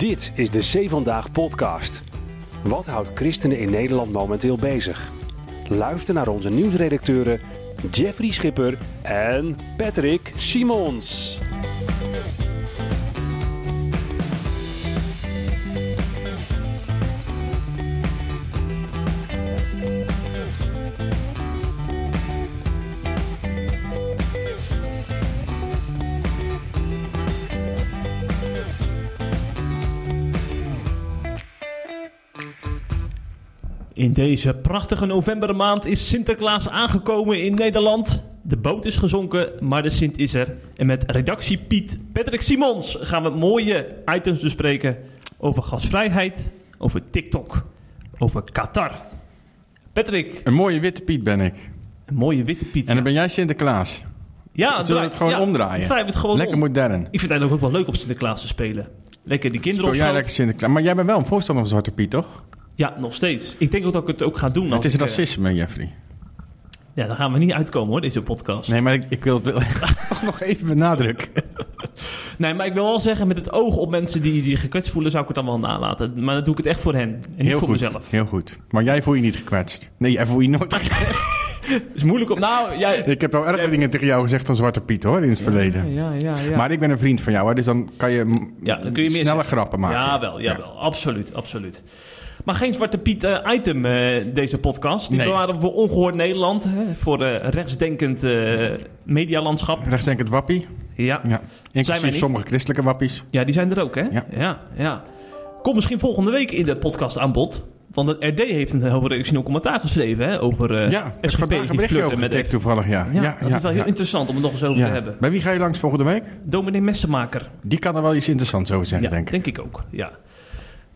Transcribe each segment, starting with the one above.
Dit is de Zee Vandaag podcast. Wat houdt christenen in Nederland momenteel bezig? Luister naar onze nieuwsredacteuren Jeffrey Schipper en Patrick Simons. In deze prachtige novembermaand is Sinterklaas aangekomen in Nederland. De boot is gezonken, maar de Sint is er. En met redactie Piet Patrick Simons gaan we mooie items bespreken over gasvrijheid, over TikTok, over Qatar. Patrick, Een mooie witte Piet ben ik. een mooie witte Piet. En dan ben jij Sinterklaas. ja, Zullen we draai- het gewoon ja, omdraaien? het gewoon Lekker om. modern. Ik vind het eigenlijk ook wel leuk om Sinterklaas te spelen. Lekker die kinderen Speel jij op lekker Sinterklaas. Maar jij bent wel een voorstander van Zwarte Piet, toch? Ja, nog steeds. Ik denk ook dat ik het ook ga doen. het is ik, eh, racisme, Jeffrey. Ja, daar gaan we niet uitkomen hoor, deze podcast. Nee, maar ik, ik wil het wel toch nog even benadrukken. Nee, maar ik wil wel zeggen, met het oog op mensen die, die gekwetst voelen, zou ik het dan wel nalaten. Maar dan doe ik het echt voor hen en niet Heel voor goed, mezelf. heel goed. Maar jij voel je niet gekwetst. Nee, jij voel je nooit gekwetst. Het is moeilijk om... Nou, jij... ik heb wel erger dingen tegen jou gezegd dan Zwarte Piet, hoor, in het verleden. Ja, ja, ja. Maar ik ben een vriend van jou, hè, dus dan kan je, Ja, dan kun je meer sneller zeggen. grappen maken. Jawel, jawel. Absoluut, absoluut. Maar geen Zwarte Piet eh, item, eh, deze podcast. Die Nee. waren voor Ongehoord Nederland. Hè, voor eh, rechtsdenkend medialandschap. Rechtsdenkend wappie. Ja. Ja. Inclusief sommige christelijke wappies. ja, die zijn er ook, hè? Ja. ja, ja. Kom misschien volgende week in de podcast aan bod. Want het RD heeft een heel origineel commentaar geschreven hè, over eh ja, SGP berichtje over met toevallig, ja. Ja, dat is wel heel ja. interessant om het nog eens over Ja. te hebben. Bij wie ga je langs volgende week? Dominee Messenmaker. Die kan er wel iets interessants over zeggen, Ja, denk ik. denk ik ook. Ja.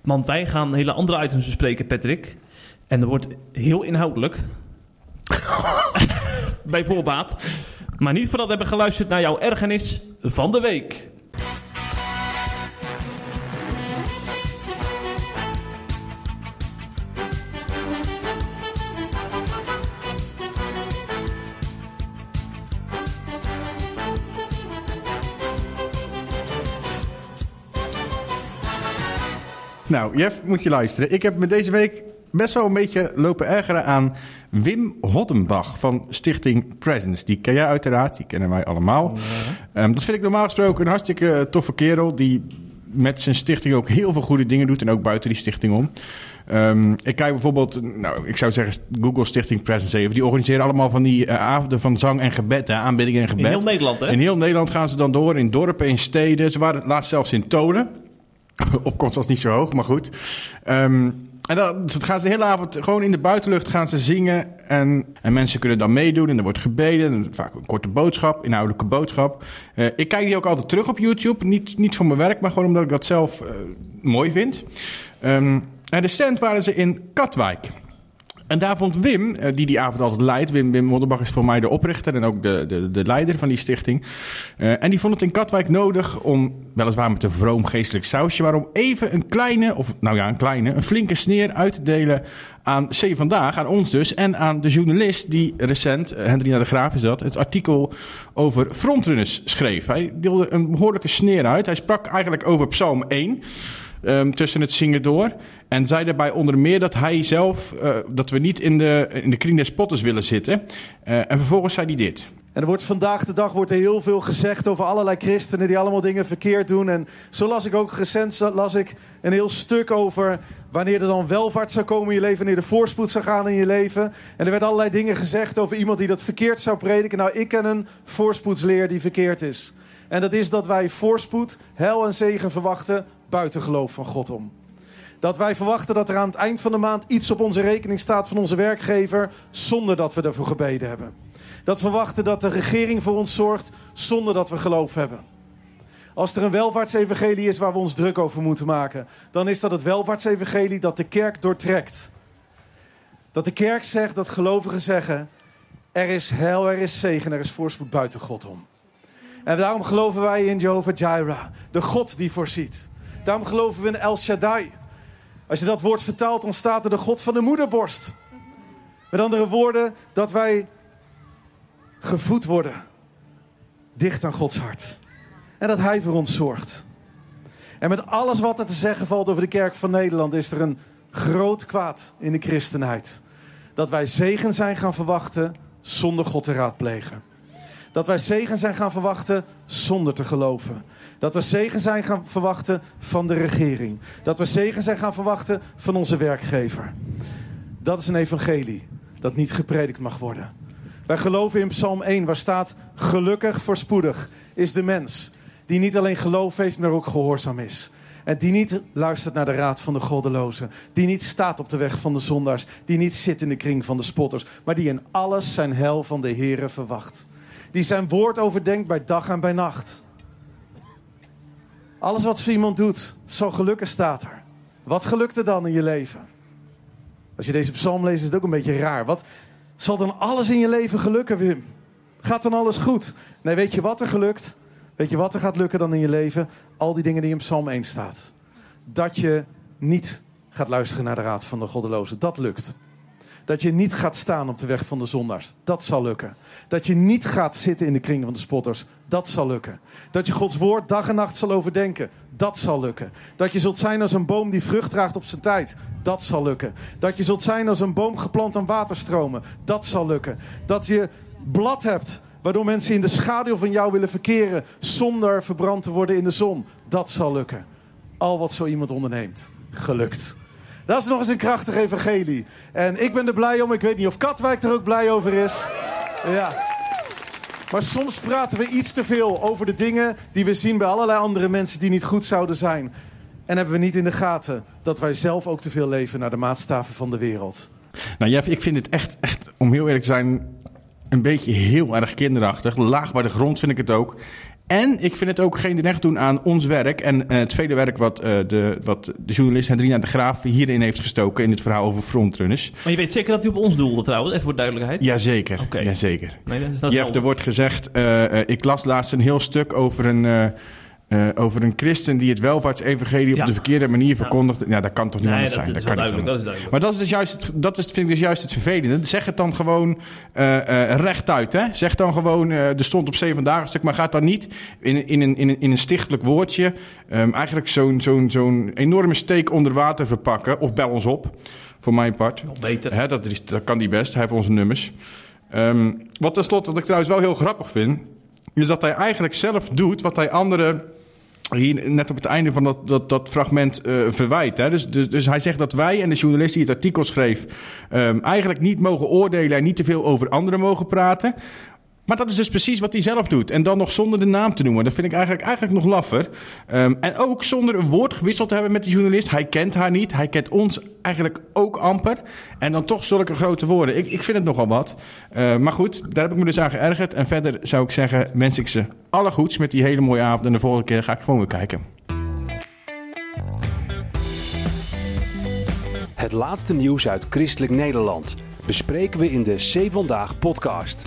Want wij gaan hele andere items bespreken, Patrick. En dat wordt heel inhoudelijk. Bij voorbaat. Maar niet voordat we hebben geluisterd naar jouw ergernis van de week. Nou, Jeff, moet je luisteren. Ik heb me deze week best wel een beetje lopen ergeren aan Wim Hoddenbach van Stichting Presence. Die ken jij uiteraard, die kennen wij allemaal. Ehm, dat vind ik normaal gesproken een hartstikke toffe kerel... die met zijn stichting ook heel veel goede dingen doet... en ook buiten die stichting om. Ehm, ik kijk bijvoorbeeld, nou, ik zou zeggen Google Stichting Presence even. Die organiseren allemaal van die eh, avonden van zang en gebed, hè, aanbidding en gebed. In heel Nederland, hè? In heel Nederland gaan ze dan door, in dorpen, in steden. Ze waren laatst zelfs in Tolen. Opkomst was niet zo hoog, maar goed. Ehm, en dan gaan ze de hele avond gewoon in de buitenlucht gaan ze zingen. En, en mensen kunnen dan meedoen en er wordt gebeden. En vaak een korte boodschap, inhoudelijke boodschap. Eh, ik kijk die ook altijd terug op YouTube. Niet, niet voor mijn werk, maar gewoon omdat ik dat zelf eh, mooi vind. Ehm, en recent waren ze in Katwijk. En daar vond Wim, eh, die die avond altijd leidt... Wim, Wim Modderbach is voor mij de oprichter en ook de, de, de leider van die stichting. Eh, en die vond het in Katwijk nodig om, weliswaar met een vroom geestelijk sausje... maar om even een kleine, of nou ja, een kleine, een flinke sneer uit te delen aan C Vandaag, aan ons dus... en aan de journalist die recent, eh, Hendrina de Graaf is dat... het artikel over frontrunners schreef. Hij deelde een behoorlijke sneer uit. Hij sprak eigenlijk over Psalm 1... Ehm, tussen het zingen door. En zei daarbij onder meer dat hij zelf, eh, dat we niet in de, in de kring des spotters willen zitten. Eh, en vervolgens zei hij dit. En er wordt vandaag de dag wordt er heel veel gezegd over allerlei christenen die allemaal dingen verkeerd doen. En zo las ik ook recent las ik een heel stuk over wanneer er dan welvaart zou komen in je leven, wanneer er voorspoed zou gaan in je leven. En er werden allerlei dingen gezegd over iemand die dat verkeerd zou prediken. Nou, ik ken een voorspoedsleer die verkeerd is. En dat is dat wij voorspoed, hel en zegen verwachten buiten geloof van God om. Dat wij verwachten dat er aan het eind van de maand iets op onze rekening staat van onze werkgever zonder dat we daarvoor gebeden hebben. Dat we verwachten dat de regering voor ons zorgt zonder dat we geloof hebben. Als er een welvaartsevangelie is waar we ons druk over moeten maken, dan is dat het welvaartsevangelie dat de kerk doortrekt. Dat de kerk zegt, dat gelovigen zeggen, er is heil, er is zegen, er is voorspoed buiten God om. En daarom geloven wij in Jehovah Jireh, de God die voorziet. Daarom geloven we in El Shaddai. Als je dat woord vertaalt, dan staat er de God van de moederborst. Met andere woorden, dat wij gevoed worden dicht aan Gods hart. En dat Hij voor ons zorgt. En met alles wat er te zeggen valt over de kerk van Nederland, is er een groot kwaad in de christenheid. Dat wij zegen zijn gaan verwachten zonder God te raadplegen. Dat wij zegen zijn gaan verwachten zonder te geloven. Dat we zegen zijn gaan verwachten van de regering. Dat we zegen zijn gaan verwachten van onze werkgever. Dat is een evangelie dat niet gepredikt mag worden. Wij geloven in Psalm 1, waar staat: Gelukkig voorspoedig is de mens die niet alleen geloof heeft, maar ook gehoorzaam is. En die niet luistert naar de raad van de goddelozen. Die niet staat op de weg van de zondaars. Die niet zit in de kring van de spotters. Maar die in alles zijn hel van de Here verwacht. Die zijn woord overdenkt bij dag en bij nacht. Alles wat zo iemand doet, zal gelukken staat er. Wat gelukt er dan in je leven? Als je deze psalm leest, is het ook een beetje raar. Wat zal dan alles in je leven gelukken, Wim? Gaat dan alles goed? Nee, weet je wat er gelukt? Weet je wat er gaat lukken dan in je leven? Al die dingen die in Psalm 1 staat. Dat je niet gaat luisteren naar de raad van de goddelozen. Dat lukt. Dat je niet gaat staan op de weg van de zondaars. Dat zal lukken. Dat je niet gaat zitten in de kring van de spotters. Dat zal lukken. Dat je Gods woord dag en nacht zal overdenken. Dat zal lukken. Dat je zult zijn als een boom die vrucht draagt op zijn tijd. Dat zal lukken. Dat je zult zijn als een boom geplant aan waterstromen. Dat zal lukken. Dat je blad hebt waardoor mensen in de schaduw van jou willen verkeren zonder verbrand te worden in de zon. Dat zal lukken. Al wat zo iemand onderneemt, gelukt. Dat is nog eens een krachtig evangelie. En ik ben er blij om. Ik weet niet of Katwijk er ook blij over is. Ja. Maar soms praten we iets te veel over de dingen die we zien bij allerlei andere mensen die niet goed zouden zijn. En hebben we niet in de gaten dat wij zelf ook te veel leven naar de maatstaven van de wereld. Nou Jeff, ik vind het echt, echt, om heel eerlijk te zijn, een beetje heel erg kinderachtig. Laag bij de grond vind ik het ook. En ik vind het ook geen recht doen aan ons werk en uh, het vele werk wat, uh, de, wat de journalist Hendrina de Graaf hierin heeft gestoken in het verhaal over frontrunners. Maar je weet zeker dat hij op ons doelde trouwens, even voor duidelijkheid? Jazeker, okay. jazeker. Nee, dat is dat Jeff, er wordt gezegd, uh, ik las laatst een heel stuk over een uh, over een christen die het welvaartsevangelie ja. op de verkeerde manier verkondigt. Ja, ja dat kan toch niet nee, anders dat, zijn? Dat, dat, kan niet anders. Maar dat is dus juist het, dat is, vind ik dus juist het vervelende. Zeg het dan gewoon uh, uh, rechtuit. Hè? Zeg dan gewoon, er stond op zeven dagen stuk, maar gaat dan niet in, in, een, in, een, in een stichtelijk woordje um, eigenlijk zo'n zo'n zo'n enorme steek onder water verpakken. Of bel ons op, voor mijn part. Nog beter. Hè, dat, is, dat kan die best, hij heeft onze nummers. Um, wat tenslotte, wat ik trouwens wel heel grappig vind, is dat hij eigenlijk zelf doet wat hij anderen hier net op het einde van dat, dat, dat fragment uh, verwijt. Hè? Dus, dus, dus hij zegt dat wij en de journalist die het artikel schreef... Um, eigenlijk niet mogen oordelen en niet te veel over anderen mogen praten... Maar dat is dus precies wat hij zelf doet. En dan nog zonder de naam te noemen. Dat vind ik eigenlijk, eigenlijk nog laffer. Um, en ook zonder een woord gewisseld te hebben met de journalist. Hij kent haar niet. Hij kent ons eigenlijk ook amper. En dan toch zulke grote woorden. Ik, ik vind het nogal wat. Uh, maar goed, daar heb ik me dus aan geërgerd. En verder zou ik zeggen, wens ik ze alle goeds met die hele mooie avond. En de volgende keer ga ik gewoon weer kijken. Het laatste nieuws uit Christelijk Nederland bespreken we in de C Vandaag podcast.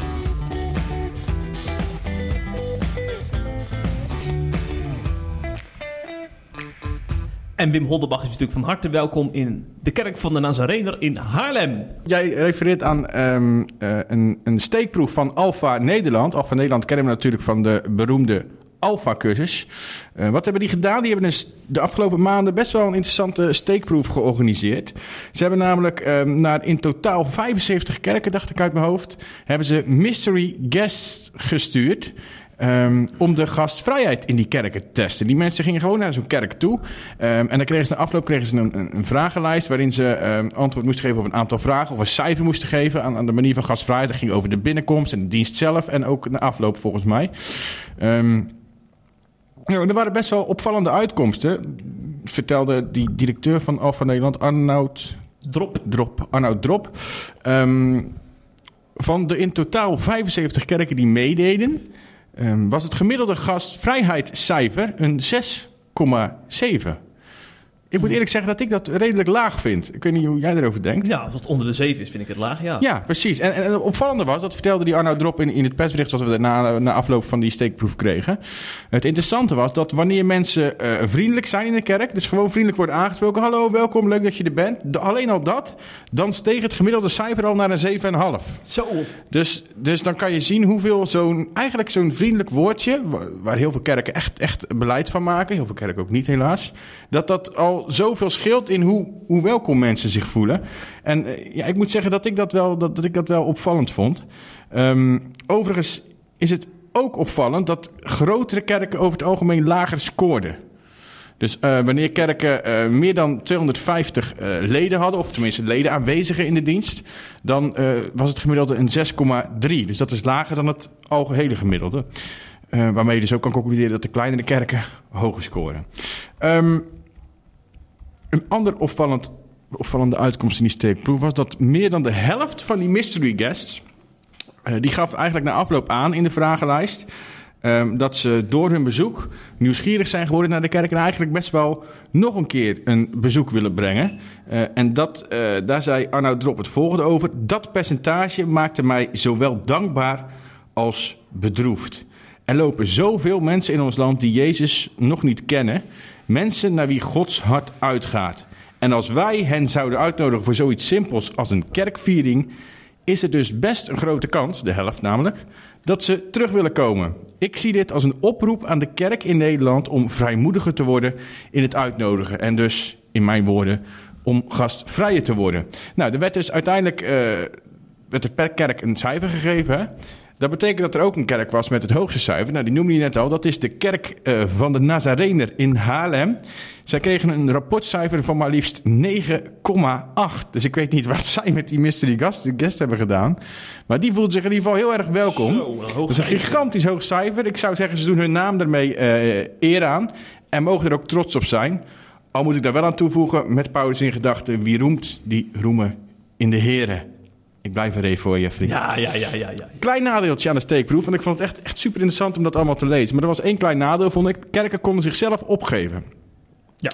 En Wim Holderbach is natuurlijk van harte welkom in de kerk van de Nazarener in Haarlem. Jij refereert aan um, uh, een, een steekproef van Alfa Nederland. Alfa Nederland kennen we natuurlijk van de beroemde Alpha-cursus. Uh, wat hebben die gedaan? Die hebben de afgelopen maanden best wel een interessante steekproef georganiseerd. Ze hebben namelijk um, naar in totaal 75 kerken, dacht ik uit mijn hoofd, hebben ze mystery guests gestuurd. Um, om de gastvrijheid in die kerken te testen. Die mensen gingen gewoon naar zo'n kerk toe. Um, en dan kregen ze na afloop kregen ze een, een, een vragenlijst waarin ze um, antwoord moesten geven op een aantal vragen. Of een cijfer moesten geven aan, aan de manier van gastvrijheid. Dat ging over de binnenkomst en de dienst zelf. En ook na afloop volgens mij. Ja, er waren best wel opvallende uitkomsten. Vertelde die directeur van Alfa Nederland, Arnoud Drop. Drop. Arnoud Drop. van de in totaal 75 kerken die meededen. Um, was het gemiddelde gastvrijheidscijfer een 6,7. Ik moet eerlijk zeggen dat ik dat redelijk laag vind. Ik weet niet hoe jij erover denkt. Ja, als het onder de 7 is, vind ik het laag, ja. Ja, precies. En, en het opvallende was, dat vertelde die Arno Drop in, in het persbericht... zoals we na, na afloop van die steekproef kregen. Het interessante was dat wanneer mensen eh, vriendelijk zijn in de kerk... dus gewoon vriendelijk worden aangesproken... hallo, welkom, leuk dat je er bent. De- alleen al dat, dan steeg het gemiddelde cijfer al naar een 7,5. Zo. Dus, dus dan kan je zien hoeveel zo'n, eigenlijk zo'n vriendelijk woordje, wa- waar heel veel kerken echt, echt beleid van maken, heel veel kerken ook niet helaas, dat dat al zoveel scheelt in hoe, hoe welkom mensen zich voelen. En eh, ja, ik moet zeggen dat ik dat wel, dat, dat ik dat wel opvallend vond. Ehm, overigens is het ook opvallend dat grotere kerken over het algemeen lager scoorden. Dus eh, wanneer kerken eh, meer dan 250 eh, leden hadden, of tenminste leden aanwezigen in de dienst, dan was het gemiddelde een 6,3. Dus dat is lager dan het algehele gemiddelde. Waarmee je dus ook kan concluderen dat de kleinere kerken hoger scoren. Ehm, een ander opvallend, opvallende uitkomst in die steekproef was dat meer dan de helft van die mystery guests, eh, die gaf eigenlijk na afloop aan in de vragenlijst, ehm, dat ze door hun bezoek nieuwsgierig zijn geworden naar de kerk en eigenlijk best wel nog een keer een bezoek willen brengen. Eh, en dat, eh, daar zei Arnoud Drop het volgende over. Dat percentage maakte mij zowel dankbaar als bedroefd. Er lopen zoveel mensen in ons land die Jezus nog niet kennen. Mensen naar wie Gods hart uitgaat. En als wij hen zouden uitnodigen voor zoiets simpels als een kerkviering, is er dus best een grote kans, de helft namelijk, dat ze terug willen komen. Ik zie dit als een oproep aan de kerk in Nederland om vrijmoediger te worden in het uitnodigen. En dus, in mijn woorden, om gastvrijer te worden. Nou, er werd dus uiteindelijk eh, werd er per kerk een cijfer gegeven. Hè? Dat betekent dat er ook een kerk was met het hoogste cijfer. Nou, die noemde je net al. Dat is de kerk eh, van de Nazarener in Haarlem. Zij kregen een rapportcijfer van maar liefst 9,8. Dus ik weet niet wat zij met die mystery guest, guest hebben gedaan. Maar die voelt zich in ieder geval heel erg welkom. Zo, een hoog dat is een gigantisch hoog cijfer. Ik zou zeggen, ze doen hun naam ermee eh, eer aan. En mogen er ook trots op zijn. Al moet ik daar wel aan toevoegen, met Paulus in gedachten... wie roemt, die roemen in de Here. Ik blijf er even voor je, vriend. Ja, ja, ja, ja, ja. Klein nadeeltje aan de steekproef, want ik vond het echt, echt super interessant om dat allemaal te lezen. Maar er was één klein nadeel, vond ik. Kerken konden zichzelf opgeven. Ja.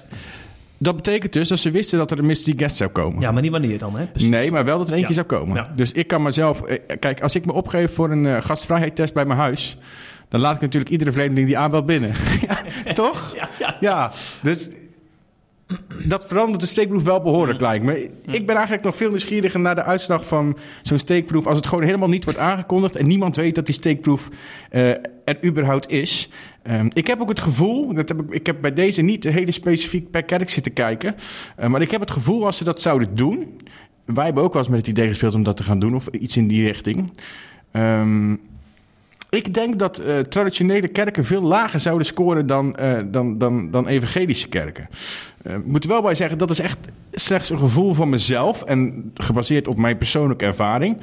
Dat betekent dus dat ze wisten dat er een mystery guest zou komen. Ja, maar niet wanneer dan, hè? Precies. Nee, maar wel dat er eentje Ja. zou komen. Ja. Dus ik kan mezelf... eh, Kijk, als ik me opgeef voor een eh, gastvrijheidstest bij mijn huis... dan laat ik natuurlijk iedere vreemdeling die aanbelt binnen. ja, toch? Ja, dus dat verandert de steekproef wel behoorlijk, lijkt me. Ik ben eigenlijk nog veel nieuwsgieriger naar de uitslag van zo'n steekproef... als het gewoon helemaal niet wordt aangekondigd... en niemand weet dat die steekproef eh, er überhaupt is. Ehm, ik heb ook het gevoel... Dat heb ik, ik heb bij deze niet hele specifiek per kerk zitten kijken... eh, maar ik heb het gevoel als ze dat zouden doen... wij hebben ook wel eens met het idee gespeeld om dat te gaan doen... of iets in die richting... Ehm, ik denk dat eh, traditionele kerken veel lager zouden scoren dan, eh, dan, dan, dan evangelische kerken. Eh, ik moet er wel bij zeggen, dat is echt slechts een gevoel van mezelf en gebaseerd op mijn persoonlijke ervaring.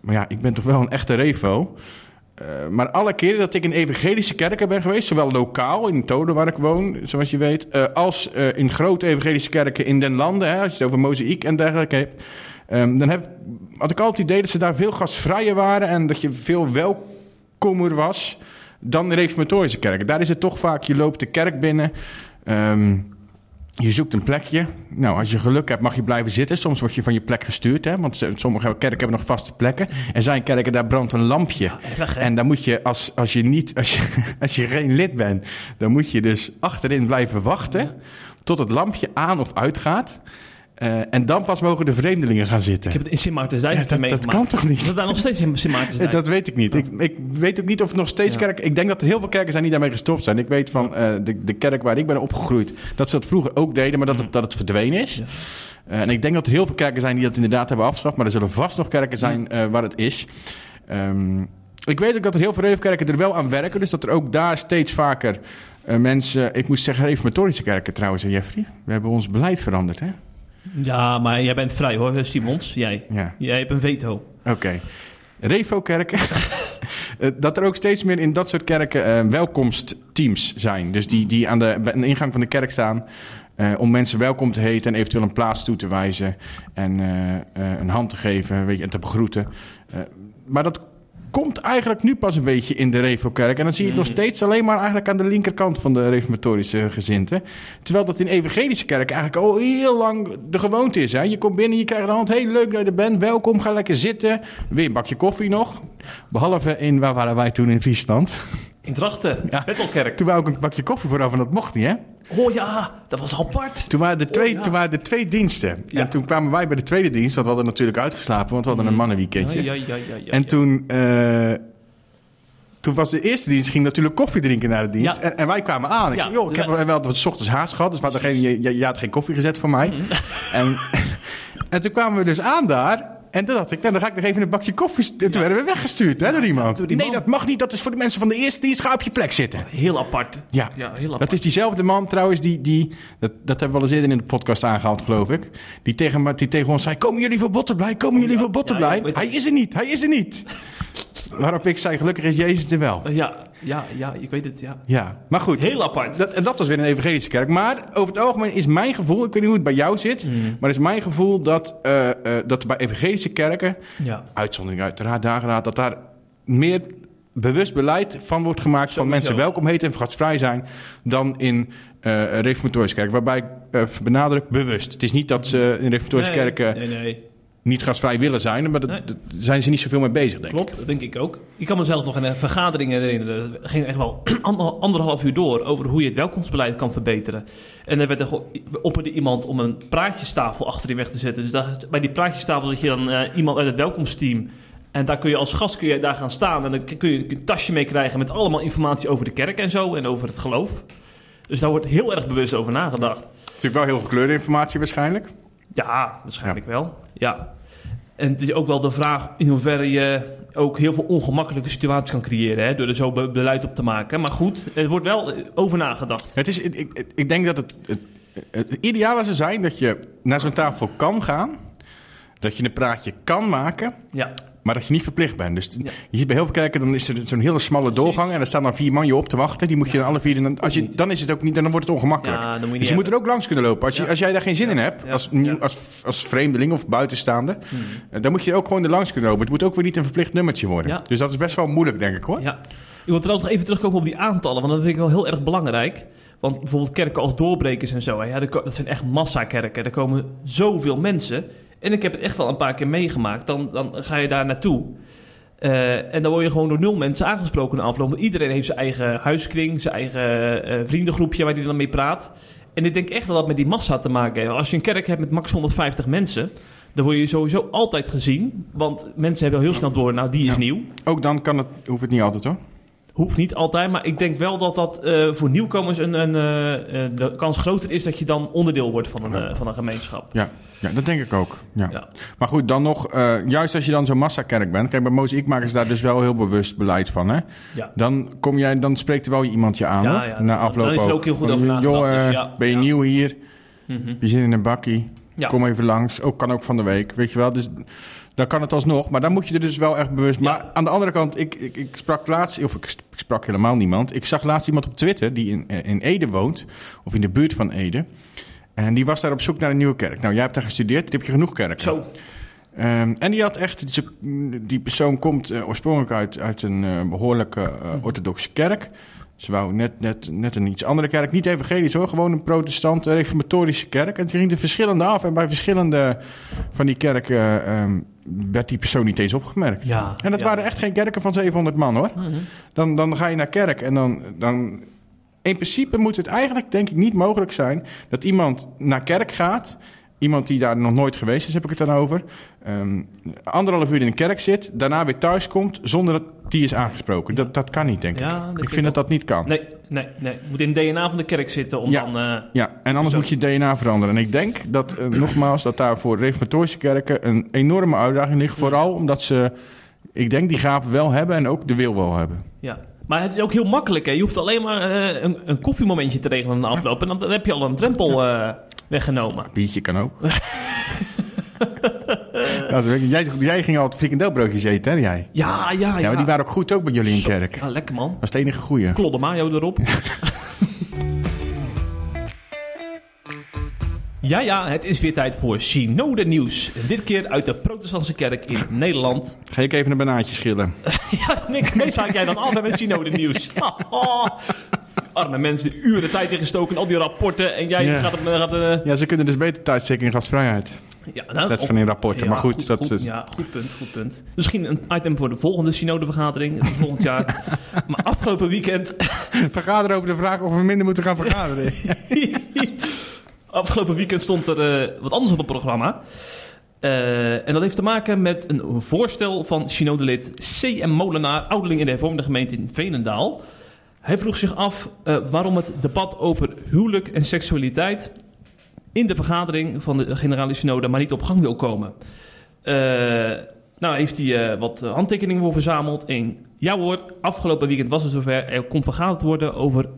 Maar ja, ik ben toch wel een echte revo. Maar alle keren dat ik in evangelische kerken ben geweest, zowel lokaal in Toden waar ik woon, zoals je weet, als in grote evangelische kerken in den landen, hè, als je het over mozaïek en dergelijke hebt, ehm, dan heb, had ik altijd het idee dat ze daar veel gasvrijer waren en dat je veel welkomer was dan de reformatorische kerken. Daar is het toch vaak, je loopt de kerk binnen, ehm, je zoekt een plekje. Nou, als je geluk hebt, mag je blijven zitten. Soms word je van je plek gestuurd, hè? want sommige kerken hebben nog vaste plekken. Er zijn kerken, daar brandt een lampje. erg, en dan moet je, als, als je niet, als je, als je geen lid bent, dan moet je dus achterin blijven wachten tot het lampje aan of uitgaat. Eh, en dan pas mogen de vreemdelingen gaan zitten. Ik heb het in Sint Maartensdijk Ja, dat- dat meegemaakt. kan toch niet? Is dat daar nog steeds in Sint Maartensdijk? Dat weet ik niet. Ik, ik weet ook niet of het nog steeds Ja. kerken... Ik denk dat er heel veel kerken zijn die daarmee gestopt zijn. Ik weet van eh, de, de kerk waar ik ben opgegroeid... dat ze dat vroeger ook deden, maar dat het, dat het verdwenen is. Ja. Eh, en ik denk dat er heel veel kerken zijn die dat inderdaad hebben afgeschaft... maar er zullen vast nog kerken zijn waar het is. Ehm, ik weet ook dat er heel veel reefkerken er wel aan werken... dus dat er ook daar steeds vaker mensen... Ik moest zeggen reformatorische kerken trouwens, Jeffrey. We hebben ons beleid veranderd, hè? Ja, maar jij bent vrij hoor, Simons. Jij. Ja. Jij hebt een veto. Oké. Revo-kerken. Eh, dat er ook steeds meer in dat soort kerken eh, welkomstteams zijn. Dus die, die aan, de, ingang van de kerk staan. eh, om mensen welkom te heten en eventueel een plaats toe te wijzen. En een hand te geven weet je, en te begroeten. Maar dat komt eigenlijk nu pas een beetje in de Revo-kerk. En dan zie je het nog steeds alleen maar eigenlijk aan de linkerkant van de reformatorische gezinten. Terwijl dat in evangelische kerk eigenlijk al heel lang de gewoonte is. Hè? Je komt binnen, je krijgt de hand, hey, leuk dat je er bent, welkom, ga lekker zitten. Weer een bakje koffie nog. Behalve in, waar waren wij toen in Friesland? In Drachten, Ja. Bettelkerk. Toen wou ik een bakje koffie vooraf en dat mocht niet, hè? Oh ja, dat was apart. Toen waren er twee, Oh, ja. toen waren er twee diensten. Ja. En toen kwamen wij bij de tweede dienst, want we hadden natuurlijk uitgeslapen, want we hadden een mannenweekendje. Ja, ja, ja, ja, en toen, eh, toen was de eerste dienst, ging natuurlijk koffie drinken naar de dienst. Ja. En, en wij kwamen aan. Ik Ja. zei, joh, ik heb wel wat 's ochtends haast gehad, dus we hadden geen, je, je, had geen koffie gezet voor mij. Mhm. En, en toen kwamen we dus aan daar. En toen dacht ik, nou, dan ga ik nog even een bakje koffie. En toen werden we weggestuurd hè, door iemand. door die nee, dat mag niet. Dat is voor de mensen van de eerste dienst. Ga op je plek zitten. Heel apart. Ja, Ja, heel apart. dat is diezelfde man trouwens, die, die dat, dat hebben we wel eens eerder in de podcast aangehaald, geloof ik. Die tegen, die tegen ons zei, komen jullie voor Botterblij? Komen jullie voor Botterblij? hij is er niet, hij is er niet. Waarop ik zei, gelukkig is Jezus er wel. Ja, ja, ja, ik weet het, ja. Ja, maar goed. Heel apart. Dat, en dat was weer een evangelische kerk. Maar over het algemeen is mijn gevoel, ik weet niet hoe het bij jou zit, Mm. maar is mijn gevoel dat, eh, dat bij evangelische kerken, Ja. uitzondering uiteraard, dageraad, dat daar meer bewust beleid van wordt gemaakt van mensen welkom heten en gastvrij zijn dan in eh reformatorische kerk. Waarbij ik benadruk bewust. Het is niet dat ze in reformatorische Nee, kerken Nee, nee. Niet gastvrij willen zijn, maar Nee. daar zijn ze niet zoveel mee bezig, denk ik. Klopt, dat denk ik ook. Ik kan mezelf nog een vergadering herinneren. Het ging echt wel ander- anderhalf uur door over hoe je het welkomstbeleid kan verbeteren. En er werd er opperde iemand om een praatjestafel achterin weg te zetten. Dus daar, bij die praatjestafel zit je dan eh, iemand uit het welkomsteam. En daar kun je als gast kun je daar gaan staan. En dan kun je een tasje mee krijgen met allemaal informatie over de kerk en zo. En over het geloof. Dus daar wordt heel erg bewust over nagedacht. Het is natuurlijk wel heel gekleurde informatie waarschijnlijk. Ja, waarschijnlijk wel. Ja. En het is ook wel de vraag in hoeverre je ook heel veel ongemakkelijke situaties kan creëren. Hè, door er zo be- beleid op te maken. Maar goed, er wordt wel eh, over nagedacht. Het is, ik, ik, ik denk dat het, het, het ideale zou zijn dat je naar zo'n tafel kan gaan. Dat je een praatje kan maken, Ja, maar dat je niet verplicht bent. Dus Ja. je ziet bij heel veel kerken, dan is er zo'n hele smalle doorgang. En er staan dan vier man je op te wachten. Die moet je dan alle vier... Dan, als je, dan is het ook niet, dan wordt het ongemakkelijk. Ja, dan moet je dus je moet er ook langs kunnen lopen. Als, je, als jij daar geen zin in hebt, als, als, als vreemdeling of buitenstaander... Hmm. eh, dan moet je er ook gewoon er langs kunnen lopen. Het moet ook weer niet een verplicht nummertje worden. Ja. Dus dat is best wel moeilijk, denk ik hoor. ja. Ik wil trouwens nog even terugkomen op die aantallen. Want dat vind ik wel heel erg belangrijk. Want bijvoorbeeld kerken als doorbrekers en zo. hè, Ja, dat zijn echt massakerken. Er komen zoveel mensen. En ik heb het echt wel een paar keer meegemaakt. Dan, dan ga je daar naartoe. Eh, en dan word je gewoon door nul mensen aangesproken in de afloop. Want iedereen heeft zijn eigen huiskring, zijn eigen eh, vriendengroepje waar hij dan mee praat. En ik denk echt dat dat met die massa te maken heeft. Als je een kerk hebt met max 150 mensen, dan word je sowieso altijd gezien. Want mensen hebben al heel snel door, nou die is Ja. nieuw. Ook dan kan het, hoeft het niet altijd hoor. Hoeft niet altijd, maar ik denk wel dat dat eh, voor nieuwkomers een, een, eh, eh, de kans groter is dat je dan onderdeel wordt van een, van een gemeenschap. Ja, ja dat denk ik ook. Ja. Ja. Maar goed, dan nog, juist als je dan zo'n massakerk bent. Kijk, bij Mozaïek maken ze daar dus wel heel bewust beleid van. Hè? Ja. Dan, kom jij, dan spreekt er wel iemand je aan. Ja, hoor, ja, na afloop dan is er ook heel goed over nagedacht, dus ja, ben je nieuw hier? Mhm. Je zit in een bakkie. Kom even langs. Ook kan ook van de week, weet je wel. Dus dan kan het alsnog. Maar dan moet je er dus wel echt bewust... Ja. Maar aan de andere kant, ik, ik, ik sprak laatst... Of ik, ik sprak helemaal niemand. Ik zag laatst iemand op Twitter die in, in Ede woont. Of in de buurt van Ede. En die was daar op zoek naar een nieuwe kerk. Nou, jij hebt daar gestudeerd. Dan heb je genoeg kerken. Zo, Ehm, en die had echt, die, persoon komt eh, oorspronkelijk uit, uit een eh, behoorlijke eh, orthodoxe kerk. Ze wou net, net, net een iets andere kerk, niet evangelisch hoor, gewoon een protestant, reformatorische kerk. En die ging er verschillende af en bij verschillende van die kerken ehm, werd die persoon niet eens opgemerkt. ja. En dat ja. waren echt geen kerken van 700 man hoor. Mhm. Dan, dan ga je naar kerk en dan, dan... In principe moet het eigenlijk, denk ik, niet mogelijk zijn... dat iemand naar kerk gaat... iemand die daar nog nooit geweest is, heb ik het dan over... ehm, anderhalf uur in de kerk zit... daarna weer thuis komt zonder dat die is aangesproken. Dat, dat kan niet, denk Ja, ik. Ik vind dat dat niet kan. Nee, nee, nee. Moet in het DNA van de kerk zitten om Ja. dan... eh, Ja, en anders Zo. moet je DNA veranderen. En ik denk dat, eh, nogmaals, dat daar voor reformatorische kerken... een enorme uitdaging ligt. Vooral omdat ze, ik denk, die gaven wel hebben... en ook de wil wel hebben. ja. Maar het is ook heel makkelijk. Hè. Je hoeft alleen maar eh, een, een koffiemomentje te regelen na de afloop. En dan, dan heb je al een drempel weggenomen. Biertje kan ook. Ik. jij, jij ging altijd frikandelbroodjes eten, hè? Jij? Ja, ja, ja. Ja, maar die waren ook goed ook bij jullie in kerk. Dat Ja, lekker man. was het enige goeie. Ja, ja, het is weer tijd voor Synode nieuws. Dit keer uit de protestantse kerk in Nederland. Ga ik even een banaantje schillen? ja, Nick, meestal jij dan af hè, met Synode nieuws. Arme mensen, uren tijd ingestoken, al die rapporten. En jij Ja. gaat... het- gaat eh, Ja, ze kunnen dus beter tijd steken in gastvrijheid. ja, nou, Dat is van in rapporten, ja, maar goed, dat goed, is- Ja, goed punt, goed punt. Misschien een item voor de volgende synodevergadering, volgend jaar. maar afgelopen weekend Vergaderen over de vraag of we minder moeten gaan vergaderen. Afgelopen weekend stond er eh, wat anders op het programma. Eh, en dat heeft te maken met een voorstel van synodelid C.M. Molenaar, ouderling in de hervormde gemeente in Veenendaal. Hij vroeg zich af eh, waarom het debat over huwelijk en seksualiteit in de vergadering van de generale synode maar niet op gang wil komen. Eh, nou heeft hij eh, wat handtekeningen voor verzameld. En ja hoor, afgelopen weekend was het zover. Er kon vergaderd worden over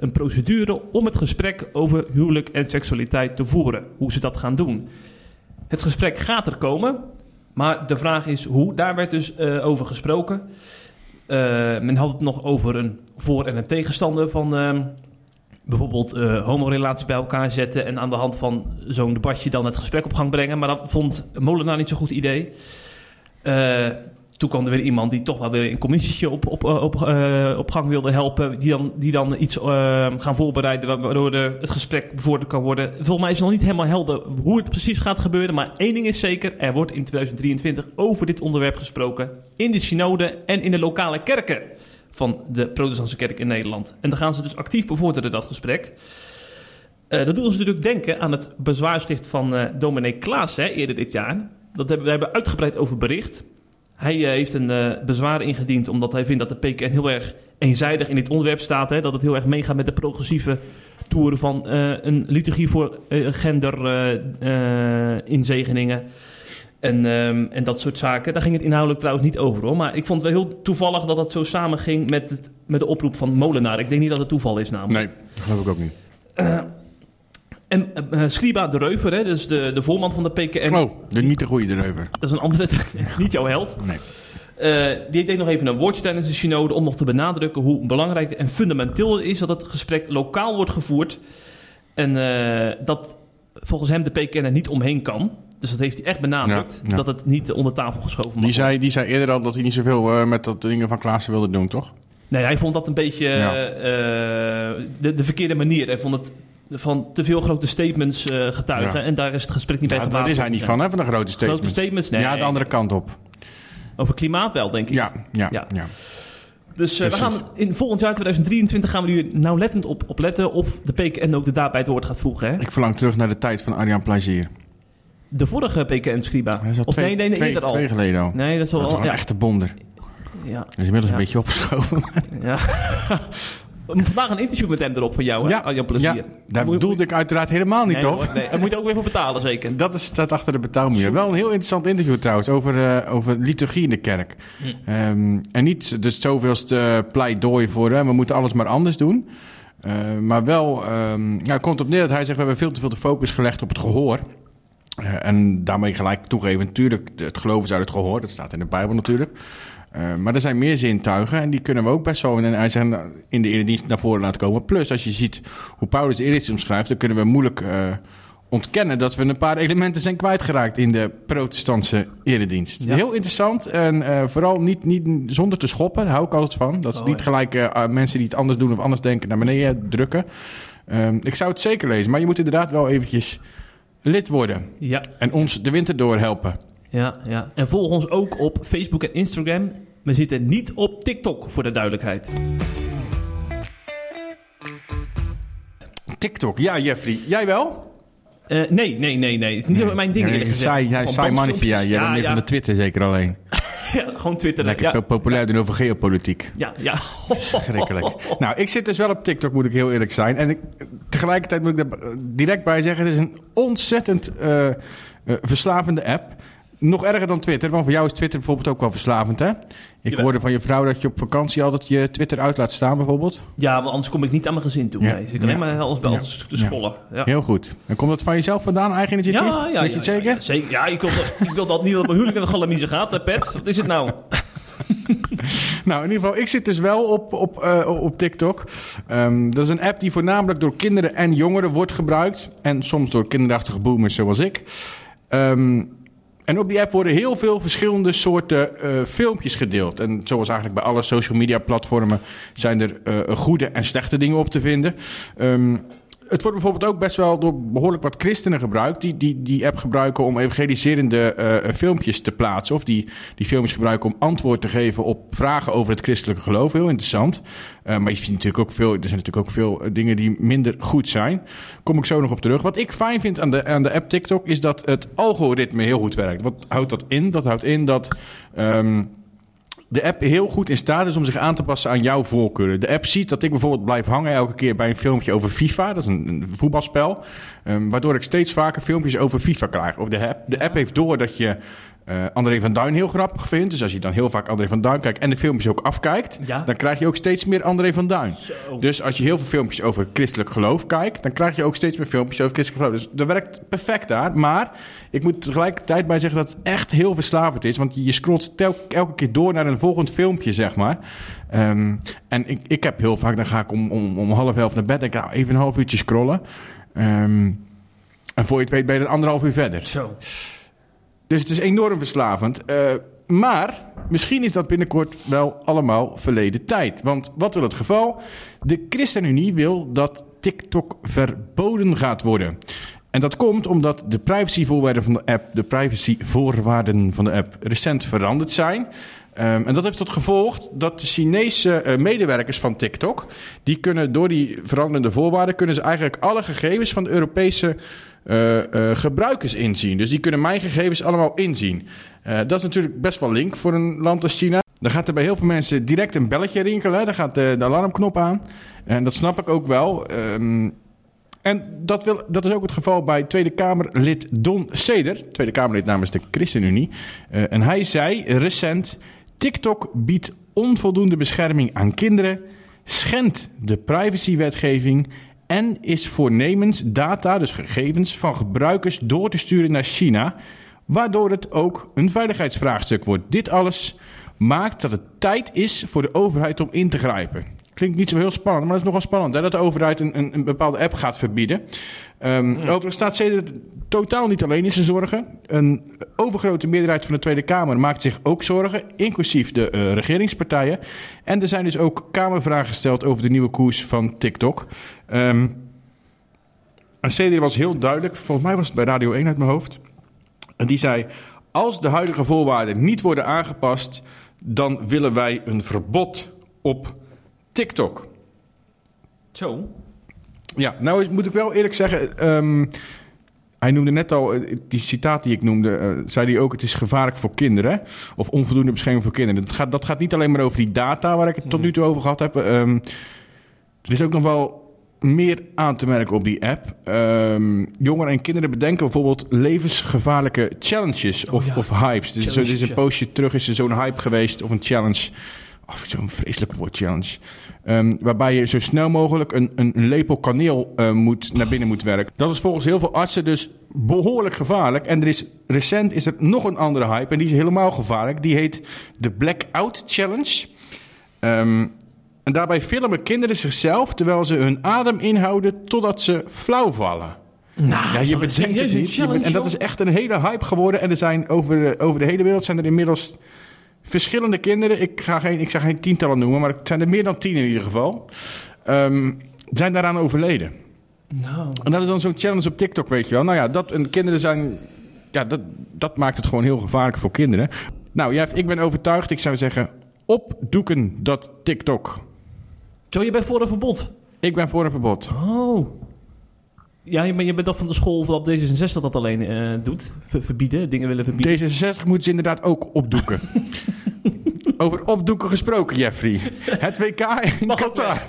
een procedure om het gesprek over huwelijk en seksualiteit te voeren. Hoe ze dat gaan doen. Het gesprek gaat er komen, maar de vraag is hoe. Daar werd dus over gesproken. Eh, men had het nog over een voor- en een tegenstander van ehm, bijvoorbeeld eh homorelaties bij elkaar zetten en aan de hand van zo'n debatje dan het gesprek op gang brengen. Maar dat vond Molenaar niet zo'n goed idee. Eh, toen kwam er weer iemand die toch wel weer een commissietje op, op, eh, op, eh, op gang wilde helpen. Die dan, die dan iets eh, gaan voorbereiden wa- waardoor de, het gesprek bevorderd kan worden. Volgens mij is het nog niet helemaal helder hoe het precies gaat gebeuren. Maar één ding is zeker, er wordt in 2023 over dit onderwerp gesproken. In de synode en in de lokale kerken van de protestantse kerk in Nederland. En dan gaan ze dus actief bevorderen, dat gesprek. Eh, dat doet ons natuurlijk denken aan het bezwaarschrift van dominee Klaas hè, eerder dit jaar. Dat hebben we hebben uitgebreid over bericht. Hij eh, heeft een eh, bezwaar ingediend omdat hij vindt dat de PKN heel erg eenzijdig in dit onderwerp staat. Hè, dat het heel erg meegaat met de progressieve toeren van eh, een liturgie voor eh, gender eh, eh, inzegeningen. En, ehm, en dat soort zaken. Daar ging het inhoudelijk trouwens niet over hoor. Maar ik vond het wel heel toevallig dat dat zo samenging met, het, met de oproep van Molenaar. Ik denk niet dat het toeval is namelijk. Nee, dat geloof ik ook niet. En eh, eh, Skriba de Reuver, hè, dus de, de voorman van de PKN. Oh, de niet de goede erover. Dat is een andere, niet jouw held. Nee. Eh, die deed nog even een woordje tijdens de synode om nog te benadrukken hoe belangrijk en fundamenteel het is dat het gesprek lokaal wordt gevoerd. En dat volgens hem de PKN er niet omheen kan. Dus dat heeft hij echt benadrukt. Ja, ja. Dat het niet onder tafel geschoven mag Die zei, die zei eerder al dat hij niet zoveel met dat dingen van Klaassen wilde doen, toch? Nee, hij vond dat een beetje Ja. de, de verkeerde manier. Hij vond het van te veel grote statements eh, getuigen. Ja. En daar is het gesprek niet bij Ja, gebaat. daar is hij niet van, hè, van de grote statements. Grote statements? Nee. Ja, de andere kant op. Over klimaat wel, denk ik. Ja, ja, Ja. ja. Dus eh, we gaan in volgend jaar 2023 gaan we nu nauwlettend op, op letten of de PKN ook de daad bij het woord gaat voegen. Hè? Ik verlang terug naar de tijd van Arjan Plezier. De vorige PKN Scriba. Of twee, nee, nee, nee, twee, eerder al. twee geleden al. Nee, dat is Dat wel is een ja, echte bonder. ja, Dat is inmiddels Ja. een beetje opgeschoven. ja. Vandaag een interview met hem erop voor jou, hè? Ja, Arjan Plezier. ja, daar Moet bedoelde ik uiteraard helemaal niet, nee, toch? hoor, nee, daar moet je ook weer voor betalen, zeker. Dat is, staat achter de betaalmuur. Wel een heel interessant interview trouwens over, eh, over liturgie in de kerk. Hm. Ehm, en niet dus zoveelste pleidooi voor hè, we moeten alles maar anders doen. Eh, maar wel, ja, het komt op neer dat hij zegt we hebben veel te veel de focus gelegd op het gehoor. Eh, en daarmee gelijk toegeven, natuurlijk, het geloof is uit het gehoor. Dat staat in de Bijbel natuurlijk. Eh, maar er zijn meer zintuigen en die kunnen we ook best wel zegt, nou, in de eredienst naar voren laten komen. Plus, als je ziet hoe Paulus de eredienst omschrijft, dan kunnen we moeilijk eh, ontkennen dat we een paar elementen zijn kwijtgeraakt in de protestantse eredienst. Ja. Heel interessant en eh, vooral niet, niet zonder te schoppen, daar hou ik altijd van. Dat is Oh, niet gelijk mensen die het anders doen of anders denken naar beneden drukken. Ehm, ik zou het zeker lezen, maar je moet inderdaad wel eventjes lid worden Ja, en ons de winter door helpen. Ja, ja. En volg ons ook op Facebook en Instagram. We zitten niet op TikTok, voor de duidelijkheid. TikTok, ja Jeffrey, jij wel? Eh, nee, nee, nee, nee. Het is niet mijn ding, Ja. Saai, jij Gewoon saai mannetje, ja. Jij bent meer van de Twitter zeker alleen. ja, gewoon Twitter. Lekker ja. po- populair doen over geopolitiek. Ja, ja. Schrikkelijk. Nou, ik zit dus wel op TikTok, moet ik heel eerlijk zijn. En ik, tegelijkertijd moet ik er eh, direct bij zeggen... het is een ontzettend eh, eh, verslavende app. Nog erger dan Twitter, want voor jou is Twitter bijvoorbeeld ook wel verslavend, hè? Ik hoorde van je vrouw dat je op vakantie altijd je Twitter uit laat staan, bijvoorbeeld. Ja, want anders kom ik niet aan mijn gezin toe. Ja. Nee, dus ik alleen maar alles bij alles te scrollen. Ja. Heel goed. En komt dat van jezelf vandaan, eigen initiatief? Ja, ja, Weet je het zeker? Ja, zeker. Ja, ik wil, dat- ik wil dat niet dat mijn huwelijk en de galamiezen gaat, hè, Pet. Wat is het nou? nou, in ieder geval, ik zit dus wel op, op, eh, op TikTok. Ehm, dat is een app die voornamelijk door kinderen en jongeren wordt gebruikt. En soms door kinderachtige boomers zoals ik. Ehm, en op die app worden heel veel verschillende soorten eh, filmpjes gedeeld. En zoals eigenlijk bij alle social media platformen zijn er eh, goede en slechte dingen op te vinden. Ehm, het wordt bijvoorbeeld ook best wel door behoorlijk wat christenen gebruikt. Die die, die app gebruiken om evangeliserende uh, filmpjes te plaatsen. Of die die filmpjes gebruiken om antwoord te geven op vragen over het christelijke geloof. Heel interessant. Uh, maar je ziet natuurlijk ook veel, er zijn natuurlijk ook veel dingen die minder goed zijn. Kom ik zo nog op terug. Wat ik fijn vind aan de, aan de app TikTok is dat het algoritme heel goed werkt. Wat houdt dat in? Dat houdt in dat. Um, de app heel goed in staat is om zich aan te passen aan jouw voorkeuren. De app ziet dat ik bijvoorbeeld blijf hangen elke keer bij een filmpje over FIFA. Dat is een, voetbalspel. Um, waardoor ik steeds vaker filmpjes over FIFA krijg. Of de app, de app heeft door dat je uh, André van Duin heel grappig vindt. Dus als je dan heel vaak André van Duin kijkt en de filmpjes ook afkijkt, ja. dan krijg je ook steeds meer André van Duin. Zo. Dus als je heel veel filmpjes over christelijk geloof kijkt, dan krijg je ook steeds meer filmpjes over christelijk geloof. Dus dat werkt perfect daar. Maar ik moet tegelijkertijd bij zeggen dat het echt heel verslavend is. Want je scrolt tel, elke keer door naar een volgend filmpje, zeg maar. Um, en ik, ik heb heel vaak, dan ga ik om, om, om half elf naar bed en ik ga even een half uurtje scrollen. Um, en voor je het weet ben je er anderhalf uur verder. Zo. Dus het is enorm verslavend. Uh, maar misschien is dat binnenkort wel allemaal verleden tijd. Want wat wil het geval? De ChristenUnie wil dat TikTok verboden gaat worden. En dat komt omdat de privacyvoorwaarden van de app, de privacyvoorwaarden van de app recent veranderd zijn. Um, en dat heeft tot gevolg dat de Chinese uh, medewerkers van TikTok, die kunnen door die veranderende voorwaarden, kunnen ze eigenlijk alle gegevens van de Europese uh, uh, gebruikers inzien. Dus die kunnen mijn gegevens allemaal inzien. dat is natuurlijk best wel link voor een land als China. Dan gaat er bij heel veel mensen direct een belletje rinkelen. Dan gaat de, de alarmknop aan. En dat snap ik ook wel. Um, en dat, wil, dat is ook het geval bij Tweede Kamerlid Don Seder. Tweede Kamerlid namens de ChristenUnie. En hij zei recent... TikTok biedt onvoldoende bescherming aan kinderen... schendt de privacywetgeving... en is voornemens data, dus gegevens van gebruikers... door te sturen naar China... waardoor het ook een veiligheidsvraagstuk wordt. Dit alles maakt dat het tijd is voor de overheid om in te grijpen. Klinkt niet zo heel spannend, maar dat is nogal spannend. Hè? Dat de overheid een, een, een bepaalde app gaat verbieden. Um, ja. Overigens staat CEDER totaal niet alleen in zijn zorgen. Een overgrote meerderheid van de Tweede Kamer maakt zich ook zorgen, inclusief de uh, regeringspartijen. En er zijn dus ook Kamervragen gesteld over de nieuwe koers van TikTok. Um, en CEDER was heel duidelijk, volgens mij was het bij Radio 1 uit mijn hoofd. En die zei, als de huidige voorwaarden niet worden aangepast, dan willen wij een verbod op TikTok. Zo. Ja, nou moet ik wel eerlijk zeggen. Um, hij noemde net al, eh, die citaat die ik noemde, uh, zei hij ook: het is gevaarlijk voor kinderen. Of onvoldoende bescherming voor kinderen. Dat gaat, dat gaat niet alleen maar over die data waar ik het tot nu toe over gehad heb. Um, er is ook nog wel meer aan te merken op die app. Um, jongeren en kinderen bedenken bijvoorbeeld levensgevaarlijke challenges of, oh ja. of hypes. Dus zo, er is een postje terug is er zo'n hype geweest of een challenge of zo'n vreselijk woord challenge. Um, waarbij je zo snel mogelijk een, een, lepel kaneel uh, moet, naar binnen moet werken. Dat is volgens heel veel artsen dus behoorlijk gevaarlijk. En er is, recent is er nog een andere hype en die is helemaal gevaarlijk. Die heet de Blackout Challenge. Um, en daarbij filmen kinderen zichzelf terwijl ze hun adem inhouden totdat ze flauw vallen. Nou, ja, je bedenkt het niet. En dat is echt een hele hype geworden. En er zijn over de, over de hele wereld zijn er inmiddels verschillende kinderen. Ik ga geen, ik ga geen tientallen noemen, maar het zijn er meer dan tien in ieder geval. Um, zijn daaraan overleden. No. En dat is dan zo'n challenge op TikTok, weet je wel. Nou ja, dat, en kinderen zijn. Ja, dat, dat maakt het gewoon heel gevaarlijk voor kinderen. Nou, Jeff, ik ben overtuigd. Ik zou zeggen, opdoeken dat TikTok. Zo, je bent voor een verbod? Ik ben voor een verbod. Oh. Ja, maar je bent toch van de school dat D66 dat alleen uh, doet? Ver verbieden, dingen willen verbieden. D66 moeten ze inderdaad ook opdoeken. Over opdoeken gesproken, Jeffrey. Het WK in Mag Qatar.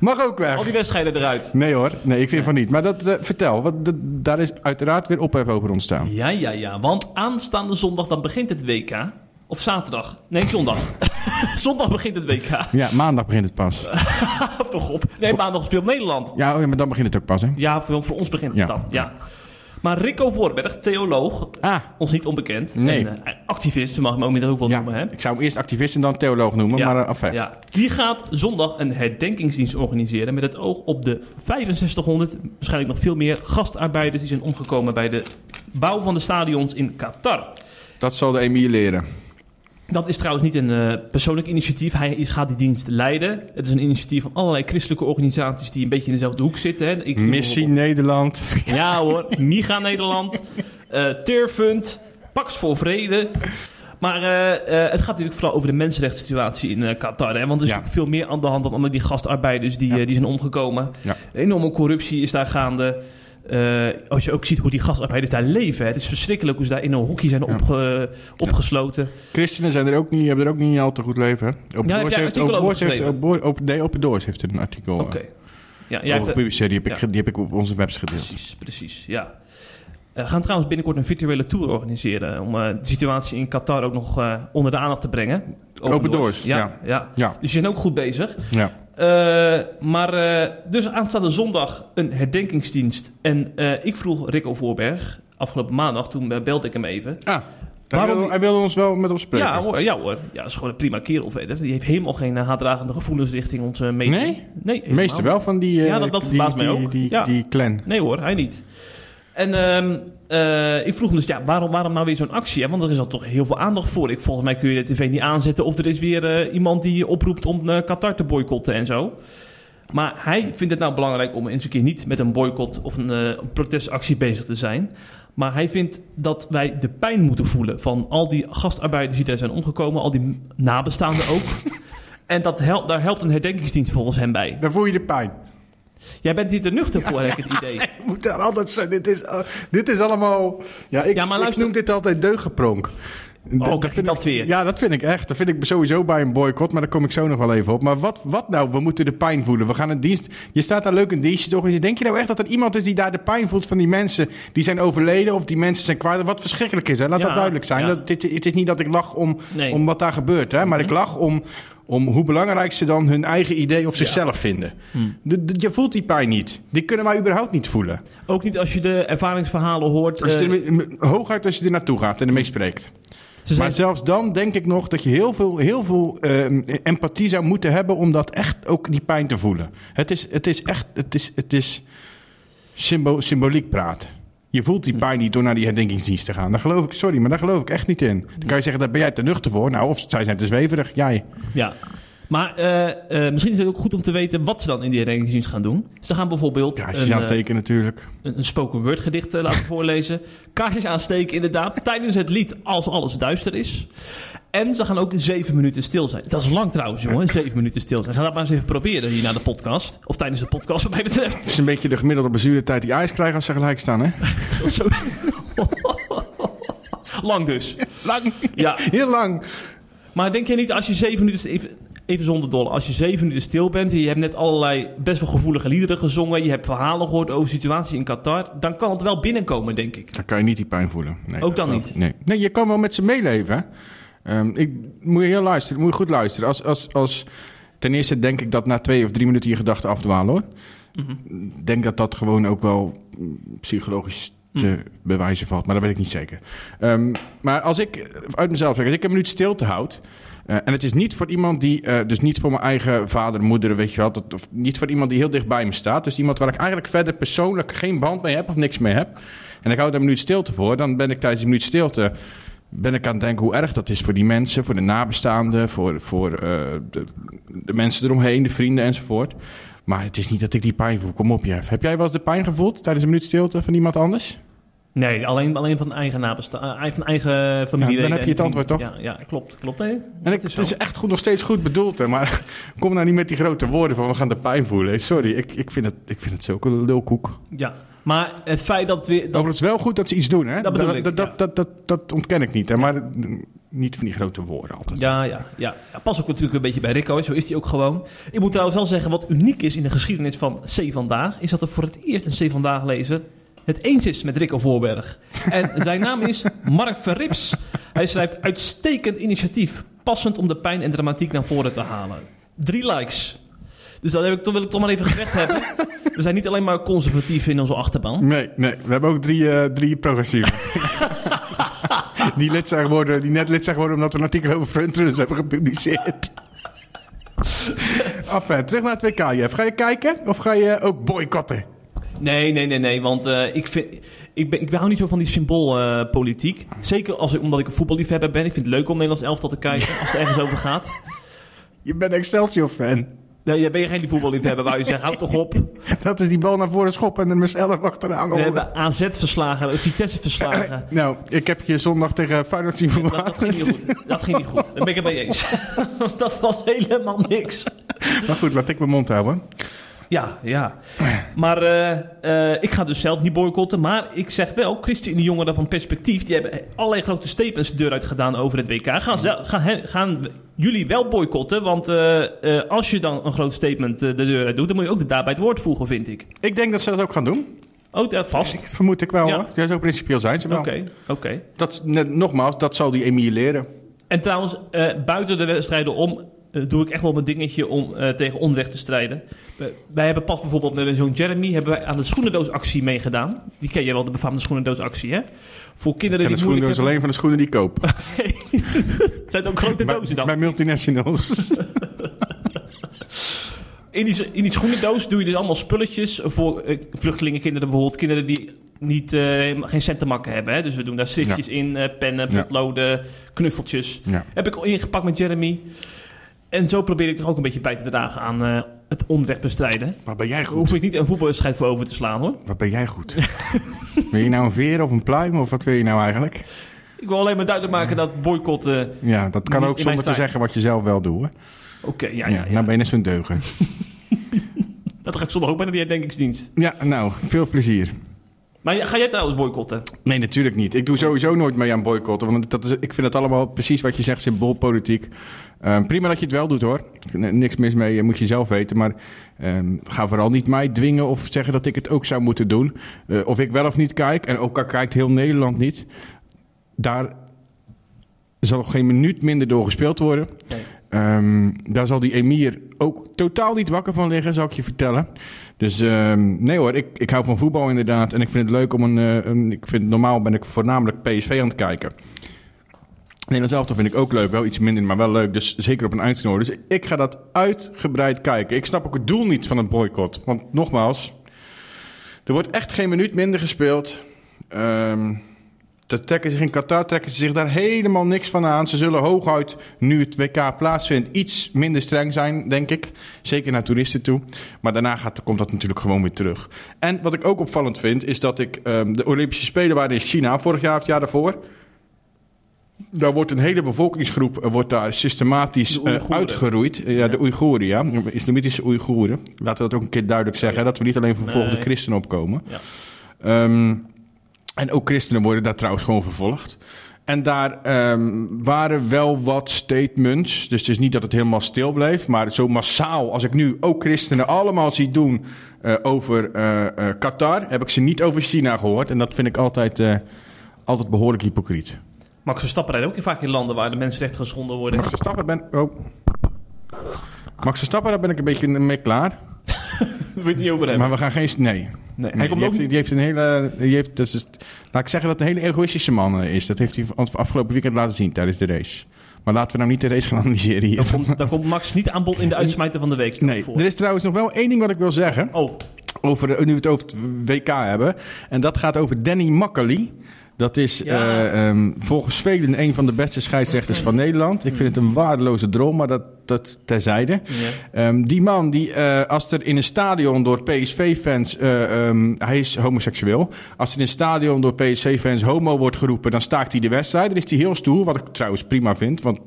Mag ook weg. Al die wedstrijden eruit. Nee hoor, nee, ik vind van niet. Maar dat, uh, vertel, wat, dat, daar is uiteraard weer ophef over ontstaan. Ja, ja, ja. Want aanstaande zondag dan begint het WK. Of zaterdag. Nee, zondag. zondag begint het WK. Ja, maandag begint het pas. Toch op. Nee, maandag speelt Nederland. Ja, oh ja, maar dan begint het ook pas, hè? Ja, voor, voor ons begint het Ja. dan. Ja. Maar Rico Voorberg, theoloog, Ah, ons niet onbekend. Nee. En, eh, activist, mag hem ook wel ja. noemen. Hè? Ik zou hem eerst activist en dan theoloog noemen, maar uh, ja. Die gaat zondag een herdenkingsdienst organiseren met het oog op de 6500, waarschijnlijk nog veel meer, gastarbeiders die zijn omgekomen bij de bouw van de stadions in Qatar. Dat zal de Emiel leren. Dat is trouwens niet een eh, persoonlijk initiatief. Hij is, gaat die dienst leiden. Het is een initiatief van allerlei christelijke organisaties die een beetje in dezelfde hoek zitten. Hè. Ik, Missie Nederland. Ja hoor, Miga Nederland, eh Tearfund, Pax voor Vrede. Maar eh, het gaat natuurlijk vooral over de mensenrechtssituatie in Qatar. Hè? Want er is Ja. veel meer aan de hand dan alleen die gastarbeiders die, Ja. die zijn omgekomen. Ja. Enorme corruptie is daar gaande. Eh, als je ook ziet hoe die gastarbeiders daar leven. Hè? Het is verschrikkelijk hoe ze daar in een hokje zijn Ja. opge- opgesloten. Christenen zijn er ook niet, hebben er ook niet al te goed leven. Hè? Open Ja, Doors heeft, Open Doors heeft, geschreven? Open, Open, nee, Open Doors heeft er een artikel Oké. eh, Ja, jij over gepubliceerd. Die heb, ik, ja. ge- die heb ik op onze website gedeeld. Precies, precies, ja. Eh, we gaan trouwens binnenkort een virtuele tour organiseren... om eh, de situatie in Qatar ook nog eh, onder de aandacht te brengen. Open Doors, ja. ja. ja. Ja, Dus je bent ook goed bezig. ja. Eh, maar eh, dus aanstaande zondag een herdenkingsdienst. En eh, ik vroeg Rico Voorberg, afgelopen maandag, toen belde ik hem even. Ah, hij, Waarom wilde, hij wilde ons wel met ons spreken. Ja hoor, ja hoor. Ja, dat is gewoon een prima kerel verder. Die heeft helemaal geen haatdragende gevoelens richting onze meeting. Nee? Nee, helemaal wel van die, Ja, dat- dat die, verbaast mij die, ook. Die, Ja. die clan. Nee hoor, hij niet. En ehm, eh, ik vroeg hem dus, ja, waarom, waarom nou weer zo'n actie? Hè? Want er is al toch heel veel aandacht voor. Ik, volgens mij kun je de tv niet aanzetten of er is weer eh, iemand die oproept om eh, Qatar te boycotten en zo. Maar hij vindt het nou belangrijk om eens een keer niet met een boycott of een, een protestactie bezig te zijn. Maar hij vindt dat wij de pijn moeten voelen van al die gastarbeiders die daar zijn omgekomen, al die nabestaanden ook. en dat helpt, daar helpt een herdenkingsdienst volgens hem bij. Dan voel je de pijn. Jij bent hier te nuchter voor, heb ik het idee. Ik moet daar altijd zo. Dit is, uh, dit is allemaal. Ja, ik, Ja, maar ik noem dit altijd deugdgepronk. Oh, krijg je dat weer? Ja, dat vind ik echt. Dat vind ik sowieso bij een boycott, maar daar kom ik zo nog wel even op. Maar wat, wat nou? We moeten de pijn voelen. We gaan een dienst. Je staat daar leuk een dienstje toch? En denk je nou echt dat er iemand is die daar de pijn voelt van die mensen die zijn overleden of die mensen zijn kwaad? Wat verschrikkelijk is, hè? Laat Ja, dat duidelijk zijn. ja. Dat, dit, het is niet dat ik lach om, Nee. om wat daar gebeurt, hè? Maar ik lach om, om hoe belangrijk ze dan hun eigen idee of zichzelf vinden. De- de- je voelt die pijn niet. Die kunnen wij überhaupt niet voelen. Ook niet als je de ervaringsverhalen hoort. Als je eh, er, hooguit als je er naartoe gaat en ermee spreekt. ze zijn- Maar zelfs dan denk ik nog dat je heel veel, heel veel ehm, empathie zou moeten hebben om dat echt ook die pijn te voelen. Het is, het is echt, het is, het is symbo symboliek praat. Je voelt die pijn niet door naar die herdenkingsdienst te gaan. Daar geloof ik, sorry, maar daar geloof ik echt niet in. Dan kan je zeggen, daar ben jij te nuchter voor. Nou, of zij zijn te zweverig, jij. Ja. Maar eh, eh, misschien is het ook goed om te weten wat ze dan in die herdenkingsdienst gaan doen. Ze gaan bijvoorbeeld Kaarsjes eh, aansteken natuurlijk. een, een spoken word gedicht laten voorlezen. Kaarsjes aansteken inderdaad. Tijdens het lied Als alles duister is. En ze gaan ook zeven minuten stil zijn. Dat is lang trouwens, jongen. Zeven minuten stil zijn. Ga dat maar eens even proberen hier na de podcast. Of tijdens de podcast, wat mij betreft. Het is een beetje de gemiddelde blessuretijd die ijs krijgen als ze gelijk staan, hè? Dat zo... lang dus. Lang. Ja. Heel lang. Maar denk jij niet als je zeven minuten... Even, even zonder dolle. Als je zeven minuten stil bent... en je hebt net allerlei best wel gevoelige liederen gezongen... je hebt verhalen gehoord over de situatie in Qatar... dan kan het wel binnenkomen, denk ik. Dan kan je niet die pijn voelen. Nee, Ook dan niet? Nee. nee, je kan wel met ze meeleven. hè. Ehm, ik moet je heel luisteren, moet je goed luisteren. Als, als, als, ten eerste denk ik dat na twee of drie minuten je gedachten afdwalen hoor. Ik denk dat dat gewoon ook wel mm, psychologisch te Mhm. bewijzen valt, maar dat weet ik niet zeker. Ehm, maar als ik uit mezelf zeg, als ik een minuut stilte houd. eh, en het is niet voor iemand die, eh, dus niet voor mijn eigen vader, moeder, weet je wel. Dat, of niet voor iemand die heel dicht bij me staat. Dus iemand waar ik eigenlijk verder persoonlijk geen band mee heb of niks mee heb. En ik hou daar een minuut stilte voor. Dan ben ik tijdens die minuut stilte ben ik aan het denken hoe erg dat is voor die mensen, voor de nabestaanden, voor, voor eh, de, de mensen eromheen, de vrienden enzovoort. Maar het is niet dat ik die pijn voel. Kom op, Jeff. Heb jij wel eens de pijn gevoeld tijdens een minuut stilte van iemand anders? Nee, alleen, alleen van eigen nabesta- eh, van eigen familie. Ja, dan heb je het antwoord, toch? Ja, ja klopt. klopt nee. En Dat ik, is het is echt goed, nog steeds goed bedoeld, hè, maar kom nou niet met die grote woorden van we gaan de pijn voelen. Sorry, ik, ik, vind, het, ik vind het zulke lulkoek. Ja, maar het feit dat we... Dat, Overigens wel goed dat ze iets doen, hè? Dat bedoel ik, dat, ja. dat, dat, dat, dat ontken ik niet, hè? maar niet van die grote woorden altijd. ja, ja, ja, ja. Pas ook natuurlijk een beetje bij Rico. Zo is hij ook gewoon. Ik moet trouwens wel zeggen, wat uniek is in de geschiedenis van C Vandaag... is dat er voor het eerst een C Vandaag lezer het eens is met Rico Voorberg. En zijn naam is Mark Verrips. Hij schrijft uitstekend initiatief. Passend om de pijn en dramatiek naar voren te halen. Drie likes. Dus dat, heb ik, wil ik toch maar even gezegd hebben. We zijn niet alleen maar conservatief in onze achterban. Nee, nee. We hebben ook drie, eh drie progressieven. die, lid zijn geworden, die net lid zijn geworden omdat we een artikel over frontrunners hebben gepubliceerd. Enfin, terug naar het WK, Jeff. Ga je kijken of ga je ook boycotten? Nee, nee, nee, nee. Want eh, ik, vind, ik, ben, ik hou niet zo van die symboolpolitiek. Zeker als ik, omdat ik een voetballiefhebber ben. Ik vind het leuk om Nederlands elftal te kijken als het ergens over gaat. Je bent Excelsior-fan. Nee, ben je geen voetballiefhebber, wou je zeggen. Houd toch op. Dat is die bal naar voren schoppen en er mezelf achteraan We hebben AZ verslagen, hebben Vitesse verslagen. Nou, ik heb je zondag tegen Feyenoord zien Dat, ging niet goed. Dat ging niet goed. Daar ben ik het mee eens. dat was helemaal niks. Maar goed, laat ik mijn mond houden. Ja, ja. Maar eh, eh, ik ga dus zelf niet boycotten. Maar ik zeg wel, ChristenUnie Jongeren van Perspectief... die hebben allerlei grote statements de deur uit gedaan over het WK. Gaan, ze, gaan, he- gaan jullie wel boycotten? Want eh, als je dan een groot statement de deur uit doet... dan moet je ook daarbij het woord voegen, vind ik. Ik denk dat ze dat ook gaan doen. Oh, dat vast. Dat vermoed ik wel Ja. hoor. Ja, zo principieel zijn ze wel. Oké, oké. Dat, nogmaals, dat zal die Emiel leren. En trouwens, buiten de wedstrijden om... eh, doe ik echt wel mijn dingetje om eh, tegen onrecht te strijden. Wij hebben pas bijvoorbeeld met zo'n Jeremy... hebben wij aan de schoenendoosactie meegedaan. Die ken je wel, de befaamde schoenendoosactie, hè? Voor kinderen En de die moeilijk schoenen is hebben... alleen van de schoenen die ik koop. Zijn het ook grote dozen dan? bij multinationals. In die, in die schoenendoos doe je dus allemaal spulletjes voor eh, vluchtelingenkinderen bijvoorbeeld. Kinderen die niet, geen cent te makken hebben. Hè? Dus we doen daar stiftjes in, pennen, potloden, knuffeltjes. ja. Heb ik al ingepakt met Jeremy. En zo probeer ik toch ook een beetje bij te dragen aan eh, het onrecht bestrijden. Waar ben jij Daar hoef goed? ik niet een voetbalwedstrijd voor over te slaan hoor. Waar ben jij goed? wil je nou een veer of een pluim of wat wil je nou eigenlijk? Ik wil alleen maar duidelijk maken dat boycotten... Ja, dat kan ook zonder te zeggen wat je zelf wel doet. Hoor. Oké, ja, Ja, ja, ja. Nou ben je net zo'n deugen. Dat ga ik zondag ook bij de herdenkingsdienst. Ja, nou, veel plezier. Maar ga jij trouwens boycotten? Nee, natuurlijk niet. Ik doe sowieso nooit mee aan boycotten. Want dat is, ik vind het allemaal precies wat je zegt, symboolpolitiek. Ehm, prima dat je het wel doet hoor. Niks mis mee, moet je zelf weten. Maar ehm, ga vooral niet mij dwingen of zeggen dat ik het ook zou moeten doen. Eh, of ik wel of niet kijk. En ook al kijkt heel Nederland niet. Daar zal geen minuut minder door gespeeld worden. Nee. Ehm, daar zal die emir ook totaal niet wakker van liggen, zal ik je vertellen. Dus ehm, nee hoor, ik, ik hou van voetbal inderdaad. En ik vind het leuk om een, eh, een... Ik vind normaal ben ik voornamelijk PSV aan het kijken. Nederlands elftal vind ik ook leuk. Wel iets minder, maar wel leuk. Dus zeker op een uitgenodigd. Dus ik ga dat uitgebreid kijken. Ik snap ook het doel niet van het boycott. Want nogmaals, er wordt echt geen minuut minder gespeeld. Ehm dat trekken zich in Qatar trekken ze zich daar helemaal niks van aan. Ze zullen hooguit, nu het WK plaatsvindt, iets minder streng zijn, denk ik. Zeker naar toeristen toe. Maar daarna gaat, komt dat natuurlijk gewoon weer terug. En wat ik ook opvallend vind, is dat ik... ehm, de Olympische Spelen waren in China, vorig jaar of het jaar daarvoor. Daar wordt een hele bevolkingsgroep eh, wordt daar systematisch eh, uitgeroeid. Eh, ja, de Oeigoeren, ja. Islamitische Oeigoeren. Laten we dat ook een keer duidelijk zeggen. Dat we niet alleen voor vervolgde Nee. christenen opkomen. Ja. Ehm, en ook christenen worden daar trouwens gewoon vervolgd. En daar ehm, waren wel wat statements. Dus het is niet dat het helemaal stil bleef. Maar zo massaal als ik nu ook christenen allemaal zie doen eh, over eh, eh, Qatar... heb ik ze niet over China gehoord. En dat vind ik altijd, altijd behoorlijk hypocriet. Max Verstappen rijdt ook vaak in landen waar de mensenrechten geschonden worden. Max Verstappen ben... Oh. Max Verstappen, daar ben ik een beetje mee klaar. Daar wil je het niet over hebben. Maar we gaan geen... Nee. nee. Nee, Hij komt die, ook heeft, die heeft een hele. Die heeft, dus, is- laat ik zeggen dat het een hele egoïstische man eh, is. Dat heeft hij af- afgelopen weekend laten zien tijdens de race. Maar laten we nou niet de race gaan analyseren hier. Dan komt, dan komt Max niet aan bod in de uitsmijter van de week. Nee, voor. er is trouwens nog wel één ding wat ik wil zeggen. Oh, Over, nu we het over het WK hebben. En dat gaat over Danny Makkely. Dat is Ja. eh, ehm, volgens velen een van de beste scheidsrechters van Nederland. Ik vind het een waardeloze droom, maar dat, dat terzijde. ja. Ehm, die man, die, eh, als er in een stadion door PSV-fans... eh, ehm, hij is homoseksueel. Als er in een stadion door PSV-fans homo wordt geroepen... dan staakt hij de wedstrijd. Dan is hij heel stoer, wat ik trouwens prima vind. Want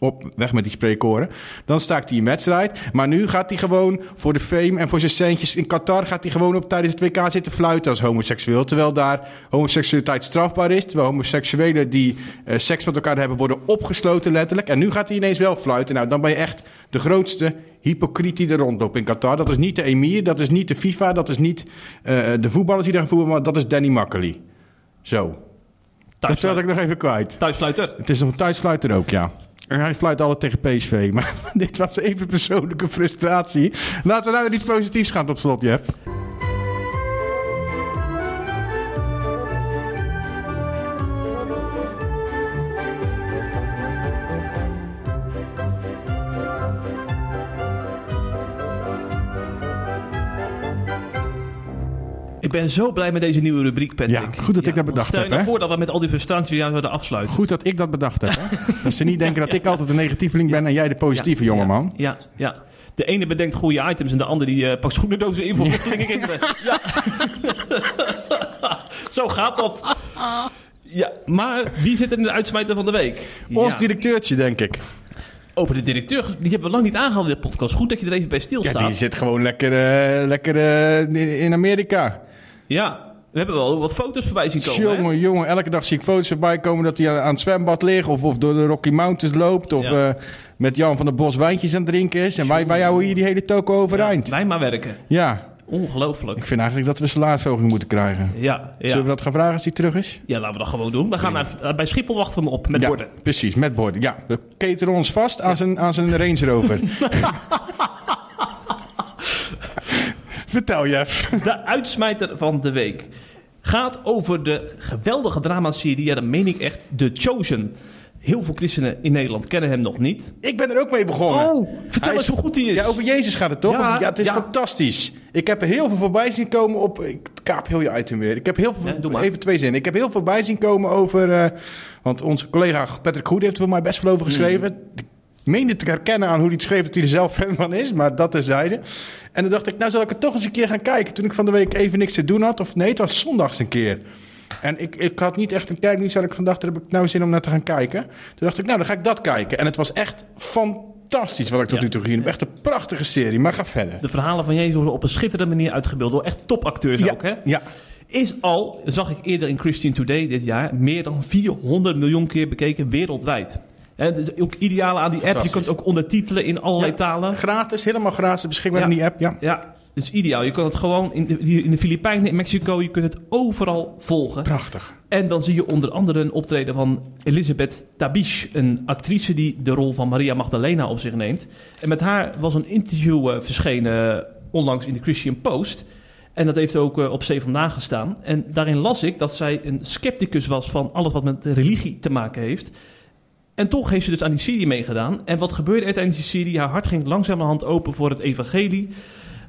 op, weg met die spreekkoren. Dan staakt hij een wedstrijd. Maar nu gaat hij gewoon voor de fame en voor zijn centjes in Qatar... gaat hij gewoon op tijdens het WK zitten fluiten als homoseksueel. Terwijl daar homoseksualiteit strafbaar is. Terwijl homoseksuelen die eh, seks met elkaar hebben... worden opgesloten letterlijk. En nu gaat hij ineens wel fluiten. Nou, dan ben je echt de grootste hypocriet die er rondloopt in Qatar. Dat is niet de emir, dat is niet de FIFA... dat is niet eh, de voetballers die daar voetballen... maar dat is Danny Makkely. Zo. Dat Thuisfluiter. ik nog even kwijt. Thuisfluiter. Het is nog een thuisfluiter ook, ja. En hij fluit altijd tegen PSV. Maar dit was even persoonlijke frustratie. Laten we nou iets positiefs gaan tot slot, Jeff. Ik ben zo blij met deze nieuwe rubriek, Patrick. Ja, goed dat ik dat bedacht Stel je heb, nou voor dat we met al die frustraties weer zouden afsluiten. Goed dat ik dat bedacht heb. Hè? dat ze niet denken dat ik altijd de negatieveling ben en jij de positieve jongeman. Ja, ja. De ene bedenkt goede items en de andere die eh, pakt schoenendozen in voor vluchtelingen. Ja. Zo gaat dat. Ja, maar wie zit er in de uitsmijter van de week? Ons Ja. directeurtje, denk ik. Over de directeur, die hebben we lang niet aangehaald in de podcast. Goed dat je er even bij Ja, stilstaat. die zit gewoon lekker, eh, lekker eh, in Amerika. Ja, we hebben wel wat foto's voorbij zien komen. hè? Jongen, jongen, elke dag zie ik foto's voorbij komen dat hij aan, aan het zwembad ligt. Of, of door de Rocky Mountains loopt. Of Ja. eh, met Jan van der Bos wijntjes aan het drinken is. En wij, wij houden hier die hele toko overeind. Ja, wij maar werken. Ja, Ongelooflijk. ik vind eigenlijk dat we salarisverhoging moeten krijgen. Ja, ja. Zullen we dat gaan vragen als hij terug is? ja, laten we dat gewoon doen. We gaan naar, eh, bij Schiphol wachten we op met ja, borden. precies, met borden. Ja, we cateren ons vast aan zijn, aan zijn Range Rover. Vertel, Jeff. De uitsmijter van de week gaat over de geweldige dramaserie, ja, dat meen ik echt, The Chosen. Heel veel christenen in Nederland kennen hem nog niet. Ik ben er ook mee begonnen. Oh, vertel Hij eens hoe goed hij is. Ja, over Jezus gaat het toch? Ja, Ja, het is ja. fantastisch. Ik heb er heel veel voorbij zien komen op... Ik kaap heel je item weer. Ik heb heel veel... Ja, doe maar. even twee zinnen. Ik heb heel veel voorbij zien komen over... eh, want onze collega Patrick Goede heeft er voor mij best veel over geschreven. Ik meende te herkennen aan hoe hij het schreef dat hij er zelf fan van is. Maar dat terzijde. En toen dacht ik, nou zal ik het toch eens een keer gaan kijken. Toen ik van de week even niks te doen had. Of nee, het was zondags een keer. En ik, ik had niet echt een kijkdienst waar ik van dacht, daar heb ik nou zin om naar te gaan kijken. Toen dacht ik, nou dan ga ik dat kijken. En het was echt fantastisch wat ik tot Ja. nu toe gezien heb. Echt een prachtige serie, maar ga verder. De verhalen van Jezus worden op een schitterende manier uitgebeeld door echt topacteurs ja, ook. Hè? ja, Is al, zag ik eerder in Christian Today dit jaar, meer dan 400 miljoen keer bekeken wereldwijd. Hè, Het is ook ideaal aan die app. Je kunt ook ondertitelen in allerlei Ja. talen. gratis, helemaal gratis, beschikbaar Ja. in die app. Ja. Ja, het is ideaal. Je kan het gewoon in de, in de Filipijnen, in Mexico, je kunt het overal volgen. Prachtig. En dan zie je onder andere een optreden van Elisabeth Tabish, een actrice die de rol van Maria Magdalena op zich neemt. En met haar was een interview eh, verschenen eh, onlangs in de Christian Post. En dat heeft ook eh, op C vandaag gestaan. En daarin las ik dat zij een scepticus was van alles wat met religie te maken heeft. En toch heeft ze dus aan die serie meegedaan. En wat gebeurde er tijdens die serie? Haar hart ging langzamerhand open voor het evangelie.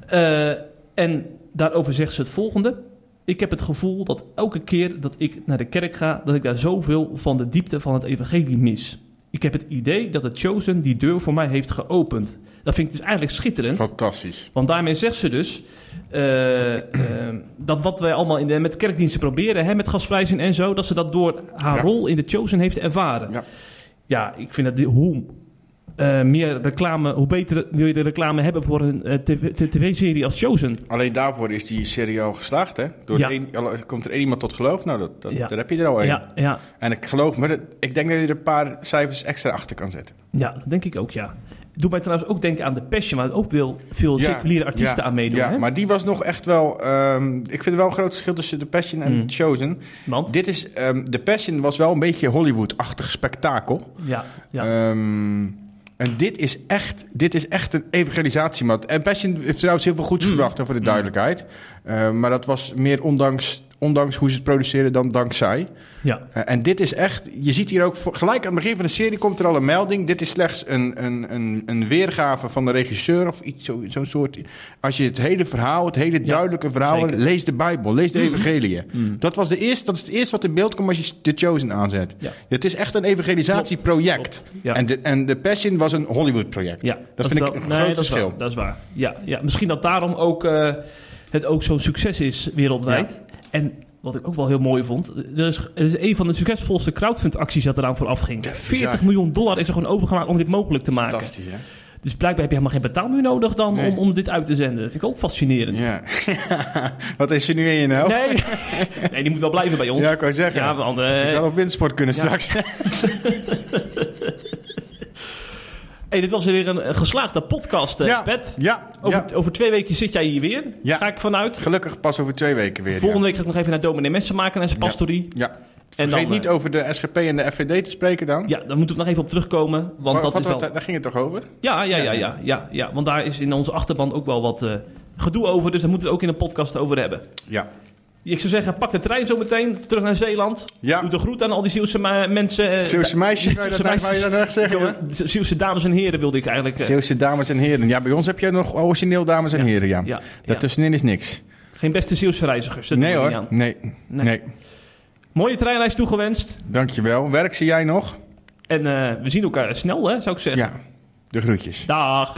Eh, en daarover zegt ze het volgende. Ik heb het gevoel dat elke keer dat ik naar de kerk ga, dat ik daar zoveel van de diepte van het evangelie mis. Ik heb het idee dat het Chosen die deur voor mij heeft geopend. Dat vind ik dus eigenlijk schitterend. Fantastisch. Want daarmee zegt ze dus eh, eh, dat wat wij allemaal in de, met kerkdiensten proberen, hè, met gasvrijzing en zo, dat ze dat door haar Ja. rol in de Chosen heeft ervaren. Ja. Ja, ik vind dat hoe eh, meer reclame, hoe beter wil je de reclame hebben voor een eh, tv tv-serie als Chosen. Alleen daarvoor is die serie al geslaagd, hè? Door Ja. komt er één iemand tot geloof, nou, dat, dat, Ja. daar heb je er al één. Ja, ja, En ik geloof dat- ik denk dat je er een paar cijfers extra achter kan zetten. ja, dat denk ik ook, ja. Doe mij trouwens ook denken aan de Passion, waar ook veel, veel Ja, seculiere artiesten ja, aan meedoen. Ja, hè? maar die was nog echt wel... ehm, ik vind er wel een groot verschil tussen The Passion en Mm. Chosen. Want, Dit is... ehm The Passion was wel een beetje Hollywood-achtig spektakel. ja, ja. Ehm, en dit is echt, dit is echt een evangelisatiemat. En Passion heeft trouwens heel veel goeds Mm. gebracht over de duidelijkheid. Ehm, maar dat was meer ondanks, ondanks hoe ze het produceerden dan dankzij. ja. Eh, en dit is echt, je ziet hier ook gelijk aan het begin van de serie komt er al een melding. Dit is slechts een, een, een, een weergave van de regisseur of iets, zo- zo'n soort. Als je het hele verhaal, het hele duidelijke verhaal, zeker. lees de Bijbel, lees de Mm. Evangelie. Mm. Dat, was de eerste, dat is het eerste wat in beeld komt als je The Chosen aanzet. Ja. Het is echt een evangelisatieproject. Ja. En, de, en The Passion was een Hollywood-project. Ja, dat, vind wel- ik een nee, groot dat is verschil. waar, dat is waar. Ja, ja, misschien dat daarom ook eh, het ook zo'n succes is wereldwijd. En wat ik ook wel heel mooi vond, er is, er is een van de succesvolste crowdfund-acties dat eraan vooraf ging. Ja, 40 bizar. miljoen dollar is er gewoon overgemaakt om dit mogelijk te maken. Fantastisch, hè? Dus blijkbaar heb je helemaal geen betaalmuur nodig dan Nee. om, om dit uit te zenden. Dat vind ik ook fascinerend. Ja. Wat insinueer je nou? Nee. nee, die moet wel blijven bij ons. Ja, ik wou zeggen. Ja, want, Je eh, zou op windsport kunnen Ja. straks. hey, dit was weer een, een geslaagde podcast, eh, ja. Pet. Ja. Over, ja. over twee weken zit jij hier weer. Ja. Ga ik vanuit. Gelukkig pas over twee weken weer. Volgende week ga ik nog even naar dominee Messen maken en zijn pastorie. Ja. En Vergeet dan, niet eh, over de SGP en de FVD te spreken dan. Ja, daar moeten we nog even op terugkomen. Want dat is wel... wat- daar ging het toch over? Ja, ja, ja, ja, ja, ja. Want daar is in onze achterban ook wel wat eh, gedoe over. Dus daar moeten we het ook in een podcast over hebben. Ja. Ik zou zeggen, pak de trein zo meteen terug naar Zeeland. Ja. Doe de groet aan al die Zeeuwse mensen. eh, Zeeuwse meisjes, Zeeuwse je dat zeggen, Zeeuwse dames en heren wilde ik eigenlijk... eh, Zeeuwse dames en heren. Ja, bij ons heb je nog origineel dames en Ja. heren, ja. Daartussenin is niks. Geen beste Zeeuwse reizigers. dat Nee hoor. Nee. nee. Mooie treinreis toegewenst. Dankjewel. Werk zie jij nog? En eh, we zien elkaar snel, hè, zou ik zeggen. Ja, de groetjes. Dag.